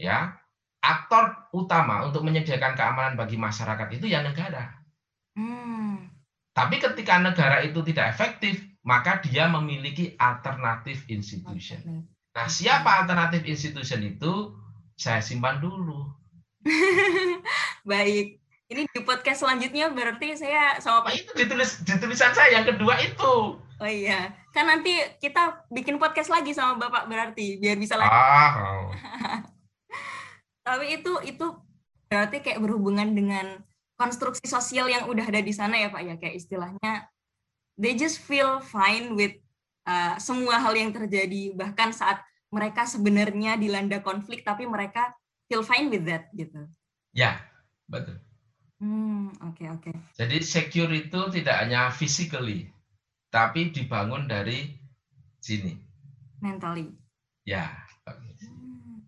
ya aktor utama untuk menyediakan keamanan bagi masyarakat itu ya negara. Hmm. Tapi ketika negara itu tidak efektif, maka dia memiliki alternatif institution. Nah, siapa alternatif institution itu? Saya simpan dulu. [LAUGHS] Baik. Ini di podcast selanjutnya berarti saya sama Pak Itu ditulis di tulisan saya yang kedua itu. Oh iya, kan nanti kita bikin podcast lagi sama Bapak berarti biar bisa lanjut. Ah, oh. [LAUGHS] Tapi itu itu berarti kayak berhubungan dengan konstruksi sosial yang udah ada di sana ya Pak ya kayak istilahnya they just feel fine with uh, semua hal yang terjadi bahkan saat mereka sebenarnya dilanda konflik tapi mereka feel fine with that gitu. ya betul. Hmm, oke oke. Jadi secure itu tidak hanya physically, tapi dibangun dari sini. Mentally. Ya. Hmm,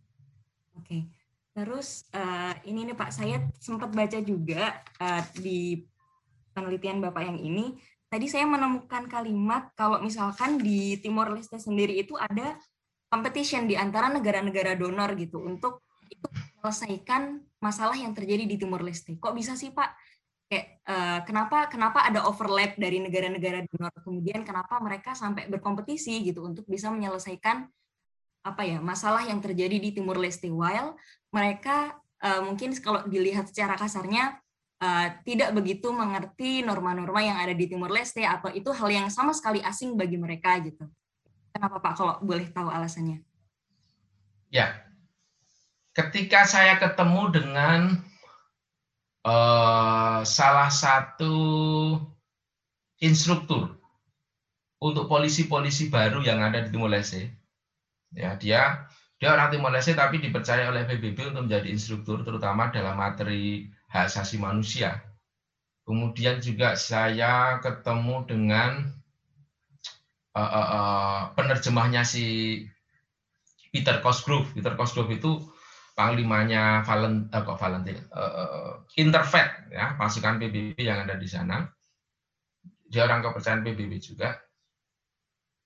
Oke. Terus eh, ini nih Pak, saya sempat baca juga eh, di penelitian Bapak yang ini. Tadi saya menemukan kalimat kalau misalkan di Timor Leste sendiri itu ada competition di antara negara-negara donor gitu untuk itu menyelesaikan masalah yang terjadi di Timor Leste. Kok bisa sih Pak? Kayak eh, kenapa kenapa ada overlap dari negara-negara donor kemudian kenapa mereka sampai berkompetisi gitu untuk bisa menyelesaikan apa ya masalah yang terjadi di Timur Leste while mereka uh, mungkin kalau dilihat secara kasarnya uh, tidak begitu mengerti norma-norma yang ada di Timur Leste atau itu hal yang sama sekali asing bagi mereka gitu. Kenapa Pak kalau boleh tahu alasannya? Ya. Ketika saya ketemu dengan uh, salah satu instruktur untuk polisi-polisi baru yang ada di Timor Leste, ya dia dia orang Timor Leste tapi dipercaya oleh PBB untuk menjadi instruktur terutama dalam materi hak asasi manusia. Kemudian juga saya ketemu dengan uh, uh, uh, penerjemahnya si Peter Cosgrove. Peter Cosgrove itu panglimanya Valent, uh, kok Valentin, uh, Interfed ya pasukan PBB yang ada di sana. Dia orang kepercayaan PBB juga.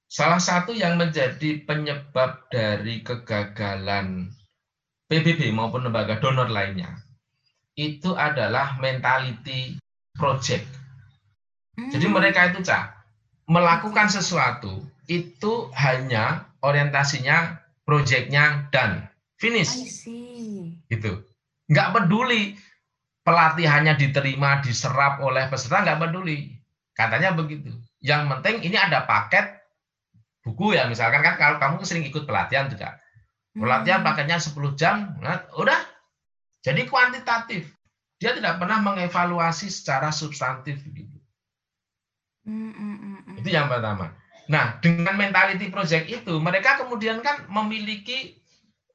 Salah satu yang menjadi penyebab dari kegagalan PBB maupun lembaga donor lainnya itu adalah mentality project. Jadi hmm. mereka itu cak melakukan sesuatu itu hanya orientasinya projectnya dan finish. Gitu. Nggak peduli pelatihannya diterima, diserap oleh peserta, nggak peduli. Katanya begitu. Yang penting ini ada paket buku ya, misalkan kan kalau kamu sering ikut pelatihan juga. Pelatihan hmm. paketnya 10 jam, nah, udah. Jadi kuantitatif. Dia tidak pernah mengevaluasi secara substantif begitu. Hmm, hmm, itu yang pertama. Nah, dengan mentality project itu, mereka kemudian kan memiliki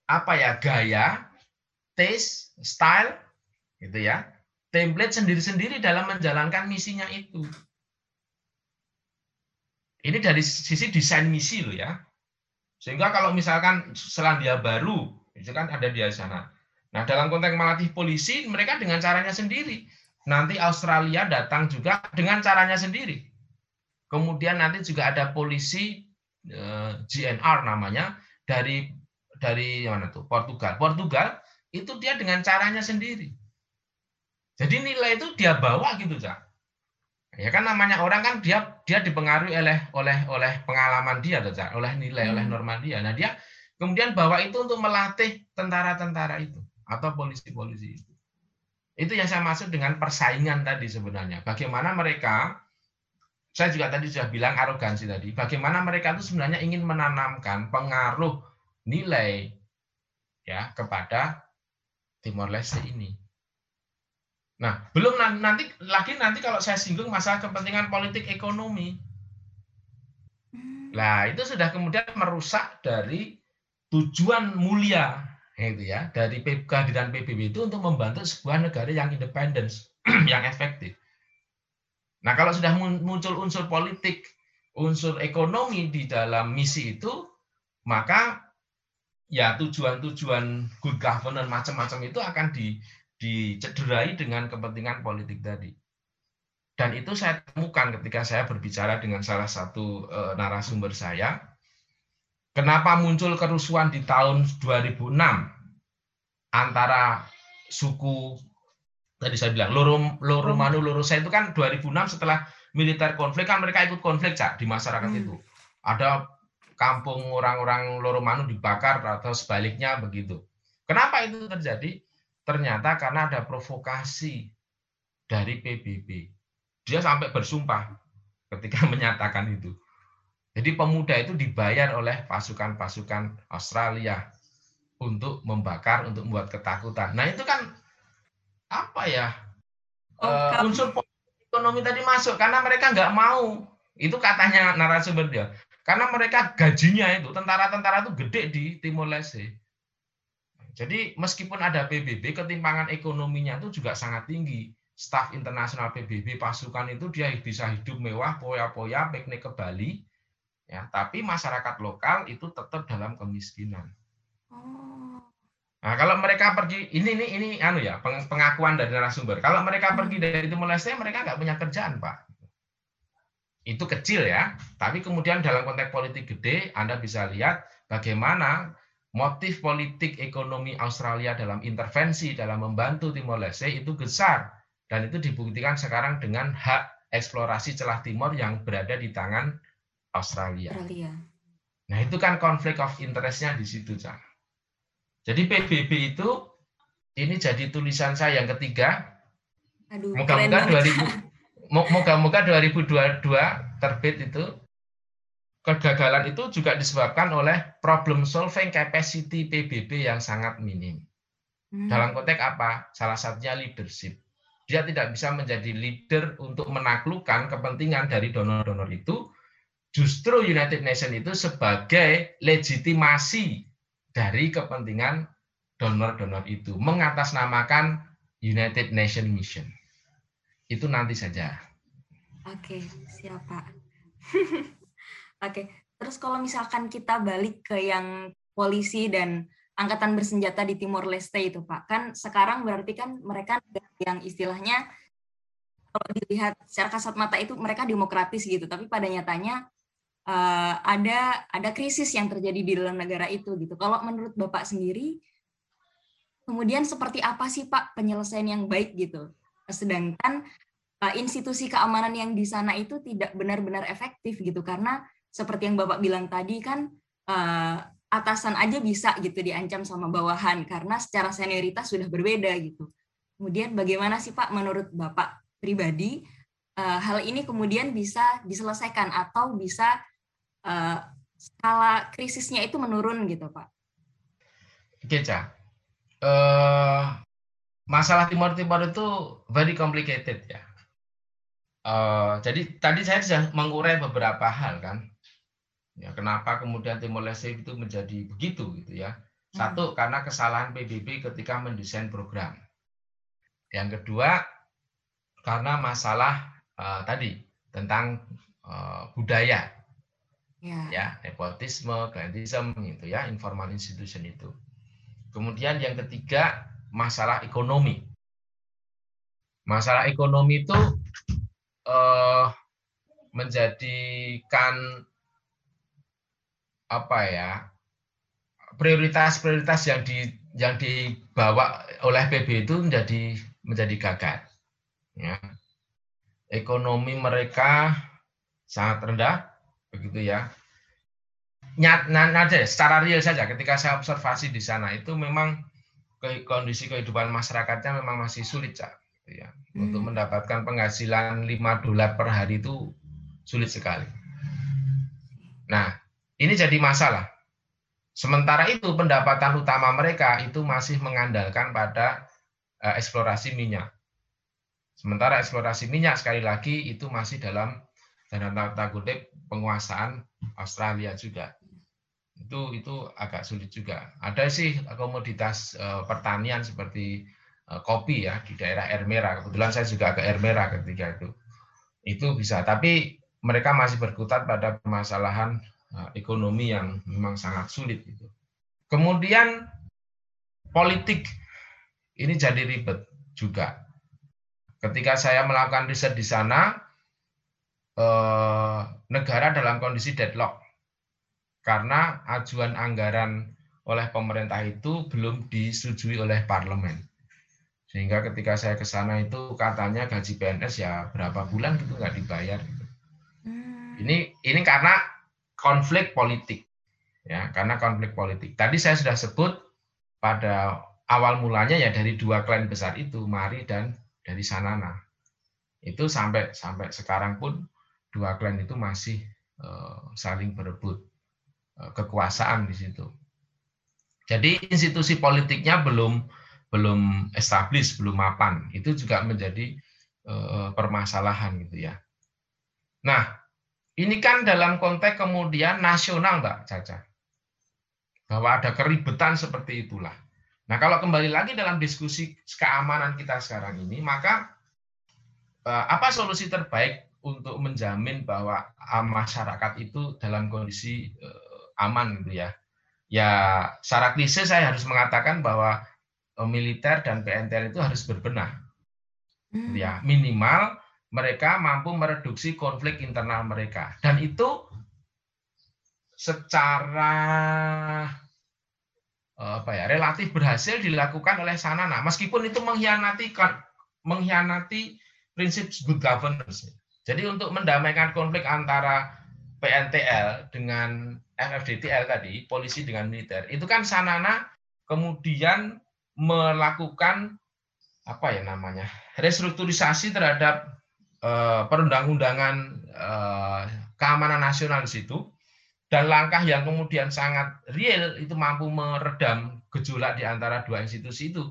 apa ya gaya, taste, style, gitu ya, template sendiri-sendiri dalam menjalankan misinya itu. Ini dari sisi desain misi loh ya. Sehingga kalau misalkan Selandia Baru, itu kan ada di sana. Nah, dalam konteks melatih polisi, mereka dengan caranya sendiri. Nanti Australia datang juga dengan caranya sendiri. Kemudian nanti juga ada polisi eh, GNR namanya dari dari mana tuh Portugal. Portugal itu dia dengan caranya sendiri. Jadi nilai itu dia bawa gitu, Cak. Ya kan namanya orang kan dia dia dipengaruhi oleh oleh oleh pengalaman dia oleh nilai, hmm. oleh norma dia. Nah, dia kemudian bawa itu untuk melatih tentara-tentara itu atau polisi-polisi itu. Itu yang saya maksud dengan persaingan tadi sebenarnya. Bagaimana mereka saya juga tadi sudah bilang arogansi tadi. Bagaimana mereka itu sebenarnya ingin menanamkan pengaruh nilai ya kepada Timor Leste ini. Nah, belum nanti lagi nanti kalau saya singgung masalah kepentingan politik ekonomi. Nah, itu sudah kemudian merusak dari tujuan mulia itu ya dari kehadiran PBB itu untuk membantu sebuah negara yang independen, [CLEARS THROAT] yang efektif. Nah, kalau sudah muncul unsur politik, unsur ekonomi di dalam misi itu, maka ya tujuan-tujuan good governance macam-macam itu akan di dicederai dengan kepentingan politik tadi. Dan itu saya temukan ketika saya berbicara dengan salah satu e, narasumber saya. Kenapa muncul kerusuhan di tahun 2006 antara suku tadi saya bilang loro loro manu loro saya itu kan 2006 setelah militer konflik kan mereka ikut konflik cak di masyarakat hmm. itu. Ada kampung orang-orang loro manu dibakar atau sebaliknya begitu. Kenapa itu terjadi? Ternyata karena ada provokasi dari PBB. Dia sampai bersumpah ketika [LAUGHS] menyatakan itu. Jadi pemuda itu dibayar oleh pasukan-pasukan Australia untuk membakar, untuk membuat ketakutan. Nah itu kan apa ya oh, uh, unsur ekonomi tadi masuk karena mereka nggak mau. Itu katanya narasumber dia. Karena mereka gajinya itu tentara-tentara itu gede di Timor Leste. Jadi meskipun ada PBB, ketimpangan ekonominya itu juga sangat tinggi. Staf internasional PBB pasukan itu dia bisa hidup mewah, poya-poya, piknik ke Bali, ya. Tapi masyarakat lokal itu tetap dalam kemiskinan. Oh. Nah, kalau mereka pergi, ini ini ini anu ya pengakuan dari narasumber. Kalau mereka pergi dari Timor Leste, mereka nggak punya kerjaan, Pak. Itu kecil ya, tapi kemudian dalam konteks politik gede, Anda bisa lihat bagaimana motif politik ekonomi Australia dalam intervensi dalam membantu Timor Leste itu besar dan itu dibuktikan sekarang dengan hak eksplorasi celah timur yang berada di tangan Australia. Australia. Nah itu kan konflik of interestnya di situ, Cang. Jadi PBB itu ini jadi tulisan saya yang ketiga. Moga-moga 2000 moga-moga 2022 terbit itu kegagalan itu juga disebabkan oleh problem solving capacity PBB yang sangat minim. Hmm. Dalam konteks apa? Salah satunya leadership. Dia tidak bisa menjadi leader untuk menaklukkan kepentingan dari donor-donor itu. Justru United Nations itu sebagai legitimasi dari kepentingan donor-donor itu. Mengatasnamakan United Nations Mission. Itu nanti saja. Oke, siap Pak. [LAUGHS] Oke, terus kalau misalkan kita balik ke yang polisi dan angkatan bersenjata di Timor Leste itu, Pak, kan sekarang berarti kan mereka yang istilahnya kalau dilihat secara kasat mata itu mereka demokratis gitu, tapi pada nyatanya uh, ada ada krisis yang terjadi di dalam negara itu gitu. Kalau menurut Bapak sendiri, kemudian seperti apa sih Pak penyelesaian yang baik gitu? Sedangkan uh, institusi keamanan yang di sana itu tidak benar-benar efektif gitu karena seperti yang Bapak bilang tadi kan uh, atasan aja bisa gitu diancam sama bawahan karena secara senioritas sudah berbeda gitu. Kemudian bagaimana sih Pak menurut Bapak pribadi uh, hal ini kemudian bisa diselesaikan atau bisa uh, skala krisisnya itu menurun gitu Pak? Oke, Cak. Uh, masalah Timur Timur itu very complicated ya. Uh, jadi tadi saya sudah mengurai beberapa hal kan. Ya, kenapa kemudian Timor Leste itu menjadi begitu gitu ya. Satu hmm. karena kesalahan PBB ketika mendesain program. Yang kedua karena masalah uh, tadi tentang uh, budaya. Ya. ya, nepotisme, klientisme itu ya, informal institution itu. Kemudian yang ketiga masalah ekonomi. Masalah ekonomi itu uh, menjadikan apa ya prioritas-prioritas yang di yang dibawa oleh PB itu menjadi menjadi gagal. Ya. Ekonomi mereka sangat rendah, begitu ya. Nyat, nyat, secara real saja ketika saya observasi di sana itu memang kondisi kehidupan masyarakatnya memang masih sulit, Cak. Gitu ya. Hmm. Untuk mendapatkan penghasilan 5 dolar per hari itu sulit sekali. Nah, ini jadi masalah. Sementara itu pendapatan utama mereka itu masih mengandalkan pada uh, eksplorasi minyak. Sementara eksplorasi minyak sekali lagi itu masih dalam dalam tanda kutip penguasaan Australia juga. Itu itu agak sulit juga. Ada sih komoditas uh, pertanian seperti Eh, kopi ya di daerah air merah. Kebetulan saya juga ke air merah ketika itu. Itu bisa, tapi mereka masih berkutat pada permasalahan eh, ekonomi yang memang sangat sulit itu. Kemudian politik ini jadi ribet juga. Ketika saya melakukan riset di sana, eh, negara dalam kondisi deadlock karena ajuan anggaran oleh pemerintah itu belum disetujui oleh parlemen. Sehingga ketika saya ke sana itu katanya gaji PNS ya berapa bulan gitu nggak dibayar. Gitu. Hmm. Ini ini karena konflik politik ya karena konflik politik. Tadi saya sudah sebut pada awal mulanya ya dari dua klien besar itu Mari dan dari Sanana. Itu sampai sampai sekarang pun dua klien itu masih uh, saling berebut uh, kekuasaan di situ. Jadi institusi politiknya belum belum established, belum mapan. Itu juga menjadi uh, permasalahan gitu ya. Nah, ini kan dalam konteks kemudian nasional, Mbak Caca. Bahwa ada keribetan seperti itulah. Nah, kalau kembali lagi dalam diskusi keamanan kita sekarang ini, maka uh, apa solusi terbaik untuk menjamin bahwa masyarakat itu dalam kondisi uh, aman gitu ya? Ya, secara klise saya harus mengatakan bahwa Eh, militer dan PNTL itu harus berbenah. Hmm. Ya, minimal mereka mampu mereduksi konflik internal mereka. Dan itu secara eh, apa ya relatif berhasil dilakukan oleh Sanana meskipun itu mengkhianati mengkhianati prinsip good governance. Jadi untuk mendamaikan konflik antara PNTL dengan FFDTL tadi, polisi dengan militer, itu kan Sanana kemudian melakukan apa ya namanya restrukturisasi terhadap uh, perundang-undangan uh, keamanan nasional di situ dan langkah yang kemudian sangat real itu mampu meredam gejolak di antara dua institusi itu.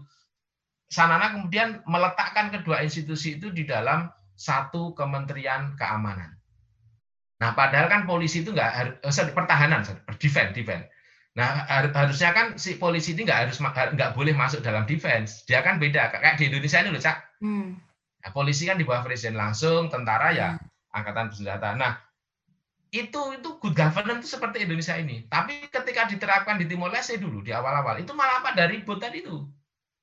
Sanana kemudian meletakkan kedua institusi itu di dalam satu kementerian keamanan. Nah, padahal kan polisi itu enggak harus eh, pertahanan, defense, defense. Nah harusnya kan si polisi ini nggak harus nggak boleh masuk dalam defense. Dia kan beda kayak di Indonesia ini loh cak. Hmm. Nah, polisi kan di bawah presiden langsung, tentara ya hmm. angkatan bersenjata. Nah itu itu good governance itu seperti Indonesia ini. Tapi ketika diterapkan di Timor Leste dulu di awal-awal itu malah pada ribut tadi itu.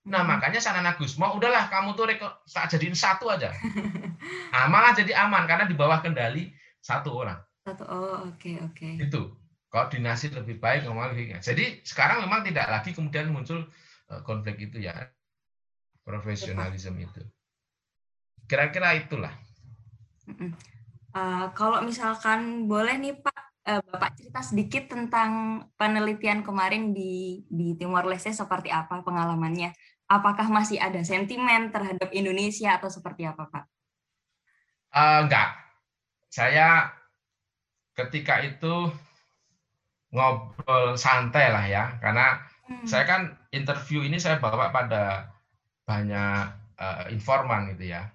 Nah hmm. makanya Sanana mau udahlah kamu tuh reko, jadiin satu aja. [LAUGHS] Nah, malah jadi aman karena di bawah kendali satu orang. Satu oh oke okay, oke. Okay. Itu koordinasi lebih baik ngomong jadi sekarang memang tidak lagi kemudian muncul eh, konflik itu ya profesionalisme itu Kira-kira itulah. Uh, kalau misalkan boleh nih Pak, uh, Bapak cerita sedikit tentang penelitian kemarin di di Timor Leste seperti apa pengalamannya? Apakah masih ada sentimen terhadap Indonesia atau seperti apa Pak? Uh, enggak. Saya ketika itu ngobrol santai lah ya, karena hmm. saya kan interview ini saya bawa pada banyak uh, informan gitu ya.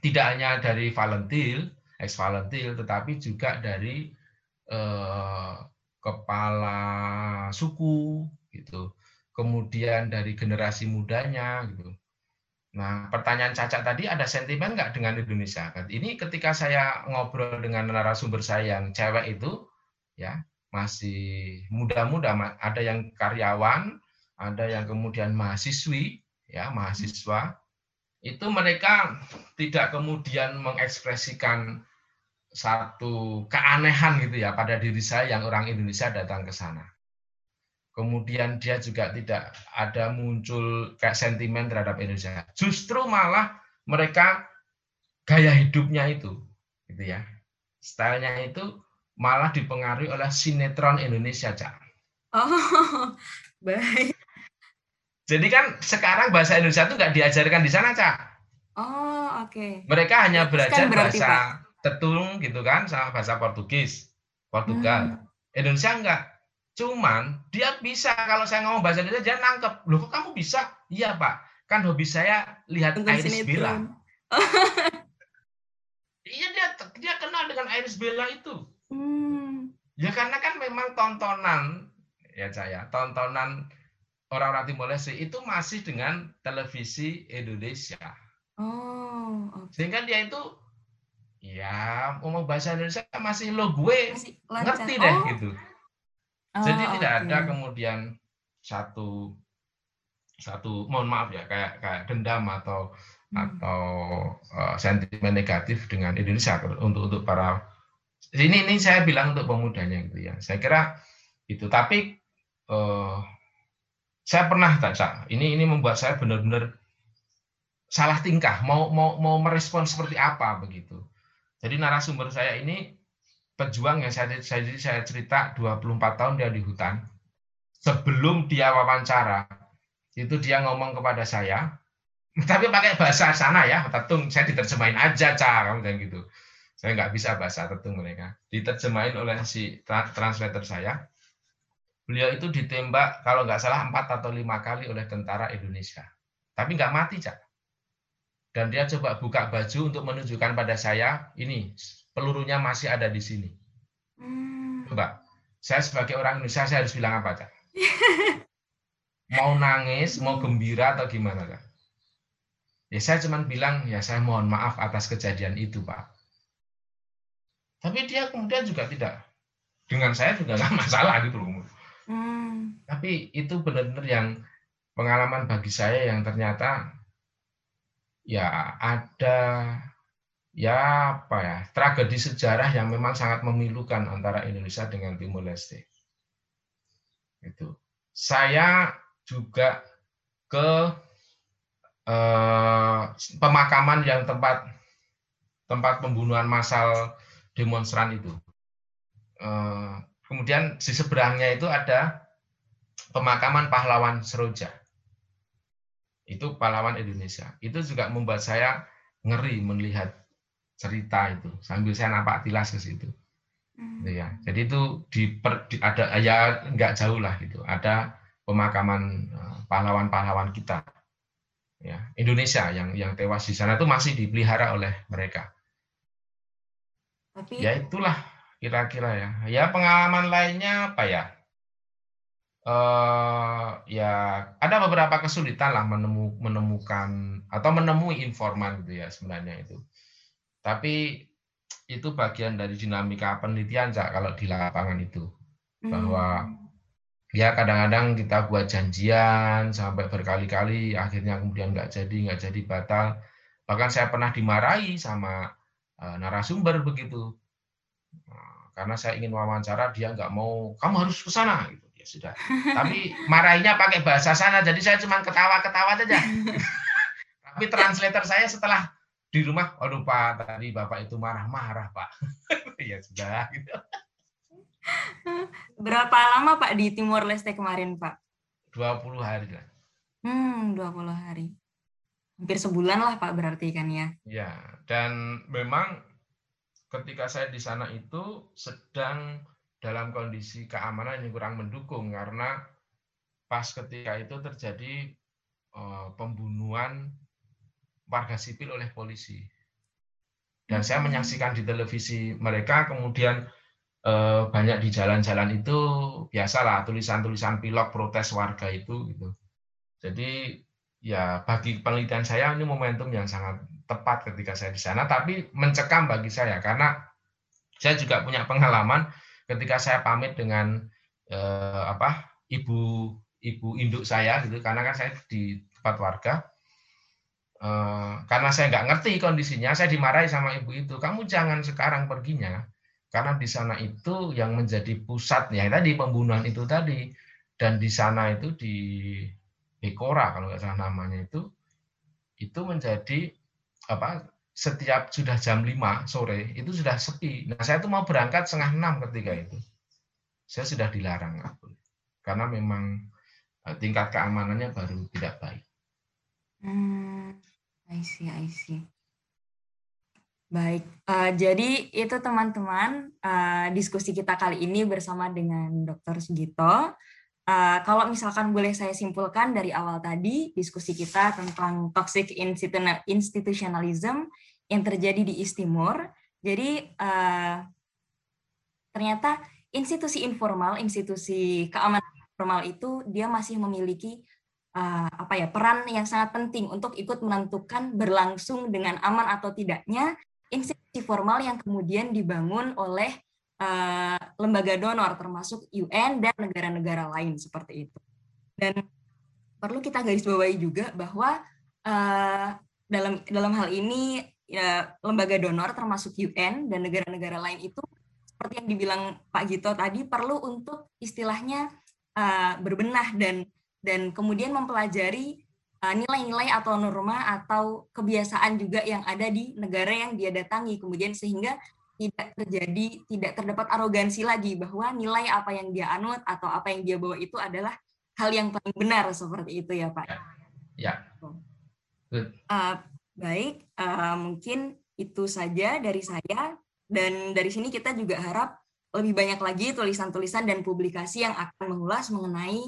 Tidak hanya dari Valentil, ex Valentil, tetapi juga dari uh, kepala suku gitu. Kemudian dari generasi mudanya gitu. Nah, pertanyaan Caca tadi ada sentimen nggak dengan Indonesia? Ini ketika saya ngobrol dengan narasumber saya yang cewek itu, ya masih muda-muda, ada yang karyawan, ada yang kemudian mahasiswi, ya mahasiswa, itu mereka tidak kemudian mengekspresikan satu keanehan gitu ya pada diri saya yang orang Indonesia datang ke sana. Kemudian dia juga tidak ada muncul kayak sentimen terhadap Indonesia. Justru malah mereka gaya hidupnya itu, gitu ya, stylenya itu malah dipengaruhi oleh sinetron Indonesia, Cak. Oh, [LAUGHS] baik. Jadi kan sekarang bahasa Indonesia itu nggak diajarkan di sana, Cak. Oh, oke. Okay. Mereka hanya belajar kan berarti, bahasa Pak. tetung gitu kan, sama bahasa Portugis, Portugal. Hmm. Indonesia enggak. Cuman dia bisa kalau saya ngomong bahasa Indonesia dia nangkep. Loh kok kamu bisa? Iya, Pak. Kan hobi saya lihat Tentang Iris Bella. [LAUGHS] iya dia dia kenal dengan Iris Bella itu. Hmm. Ya karena kan memang tontonan ya saya, tontonan orang-orang Timor Leste itu masih dengan televisi Indonesia. Oh. Okay. Sehingga dia itu ya ngomong bahasa Indonesia masih lo gue masih ngerti deh oh. gitu. Oh, Jadi okay. tidak ada kemudian satu satu mohon maaf ya kayak kayak dendam atau hmm. atau uh, sentimen negatif dengan Indonesia untuk untuk para ini ini saya bilang untuk pemudanya gitu ya. Saya kira itu tapi uh, saya pernah baca ini ini membuat saya benar-benar salah tingkah. Mau mau mau merespon seperti apa begitu. Jadi narasumber saya ini pejuang yang saya saya saya cerita 24 tahun dia di hutan. Sebelum dia wawancara itu dia ngomong kepada saya tapi pakai bahasa sana ya tetung. Saya diterjemahin aja cara dan gitu. Saya nggak bisa bahasa tetung mereka. Diterjemahin oleh si translator saya Beliau itu ditembak kalau nggak salah empat atau lima kali oleh tentara Indonesia. Tapi nggak mati, Cak. Dan dia coba buka baju untuk menunjukkan pada saya, ini pelurunya masih ada di sini. Hmm. Coba, saya sebagai orang Indonesia, saya harus bilang apa, Cak? [LAUGHS] mau nangis, mau gembira atau gimana, Cak? Ya saya cuma bilang, ya saya mohon maaf atas kejadian itu, Pak. Tapi dia kemudian juga tidak. Dengan saya juga nggak masalah gitu loh. Hmm. Tapi itu benar-benar yang pengalaman bagi saya yang ternyata ya ada ya apa ya tragedi sejarah yang memang sangat memilukan antara Indonesia dengan Timur Leste. Itu. Saya juga ke eh, pemakaman yang tempat tempat pembunuhan massal demonstran itu. Eh, Kemudian di seberangnya itu ada pemakaman pahlawan Seroja. Itu pahlawan Indonesia. Itu juga membuat saya ngeri melihat cerita itu sambil saya nampak tilas ke situ. Hmm. Gitu ya. Jadi itu di, per, di ada ya nggak jauh lah gitu. Ada pemakaman eh, pahlawan-pahlawan kita. Ya, Indonesia yang yang tewas di sana itu masih dipelihara oleh mereka. Tapi ya itulah kira-kira ya. Ya pengalaman lainnya apa ya? Uh, ya ada beberapa kesulitan lah menemu, menemukan atau menemui informan gitu ya sebenarnya itu. Tapi itu bagian dari dinamika penelitian Cak, kalau di lapangan itu bahwa hmm. ya kadang-kadang kita buat janjian sampai berkali-kali akhirnya kemudian nggak jadi nggak jadi batal bahkan saya pernah dimarahi sama uh, narasumber begitu karena saya ingin wawancara dia nggak mau kamu harus ke sana gitu ya sudah tapi marahinya pakai bahasa sana jadi saya cuma ketawa-ketawa saja [LAUGHS] tapi translator saya setelah di rumah, aduh Pak, tadi Bapak itu marah-marah Pak. [LAUGHS] ya sudah. Gitu. Berapa lama Pak di Timor Leste kemarin Pak? 20 hari lah. Hmm, 20 hari. Hampir sebulan lah Pak berarti kan ya? Ya, dan memang ketika saya di sana itu sedang dalam kondisi keamanan yang kurang mendukung karena pas ketika itu terjadi uh, pembunuhan warga sipil oleh polisi. Dan saya hmm. menyaksikan di televisi mereka, kemudian eh, banyak di jalan-jalan itu biasalah tulisan-tulisan pilot protes warga itu gitu. Jadi ya bagi penelitian saya ini momentum yang sangat tepat ketika saya di sana, tapi mencekam bagi saya. Karena saya juga punya pengalaman ketika saya pamit dengan eh, apa ibu ibu induk saya gitu, karena kan saya di tempat warga, Eh, karena saya nggak ngerti kondisinya, saya dimarahi sama ibu itu. Kamu jangan sekarang perginya, karena di sana itu yang menjadi pusatnya tadi pembunuhan itu tadi, dan di sana itu di Bekora kalau nggak salah namanya itu, itu menjadi apa? Setiap sudah jam 5 sore itu sudah sepi. Nah saya itu mau berangkat setengah enam ketika itu, saya sudah dilarang karena memang eh, tingkat keamanannya baru tidak baik. Hmm. I see, I see. Baik, uh, jadi itu teman-teman uh, diskusi kita kali ini bersama dengan Dr. Sugito. Uh, kalau misalkan boleh saya simpulkan dari awal tadi diskusi kita tentang toxic institutionalism yang terjadi di East Timor. Jadi uh, ternyata institusi informal, institusi keamanan informal itu dia masih memiliki uh, apa ya peran yang sangat penting untuk ikut menentukan berlangsung dengan aman atau tidaknya institusi formal yang kemudian dibangun oleh uh, lembaga donor termasuk UN dan negara-negara lain seperti itu. Dan perlu kita garis bawahi juga bahwa uh, dalam dalam hal ini ya, lembaga donor termasuk UN dan negara-negara lain itu seperti yang dibilang Pak Gito tadi perlu untuk istilahnya uh, berbenah dan dan kemudian mempelajari uh, nilai-nilai atau norma atau kebiasaan juga yang ada di negara yang dia datangi kemudian sehingga tidak terjadi tidak terdapat arogansi lagi bahwa nilai apa yang dia anut atau apa yang dia bawa itu adalah hal yang paling benar seperti itu ya Pak. Ya. Uh, baik, uh, mungkin itu saja dari saya dan dari sini kita juga harap lebih banyak lagi tulisan-tulisan dan publikasi yang akan mengulas mengenai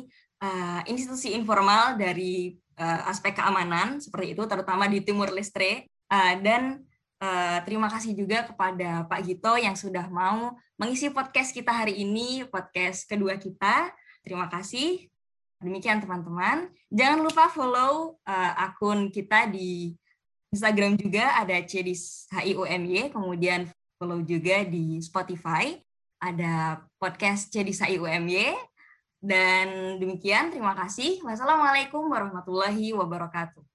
uh, institusi informal dari uh, aspek keamanan seperti itu, terutama di Timur Leste. Uh, dan uh, terima kasih juga kepada Pak Gito yang sudah mau mengisi podcast kita hari ini, podcast kedua kita. Terima kasih. Demikian teman-teman. Jangan lupa follow uh, akun kita di Instagram juga ada Cedis HIUMY, kemudian follow juga di Spotify ada podcast Cedis HIUMY dan demikian, terima kasih. Wassalamualaikum warahmatullahi wabarakatuh.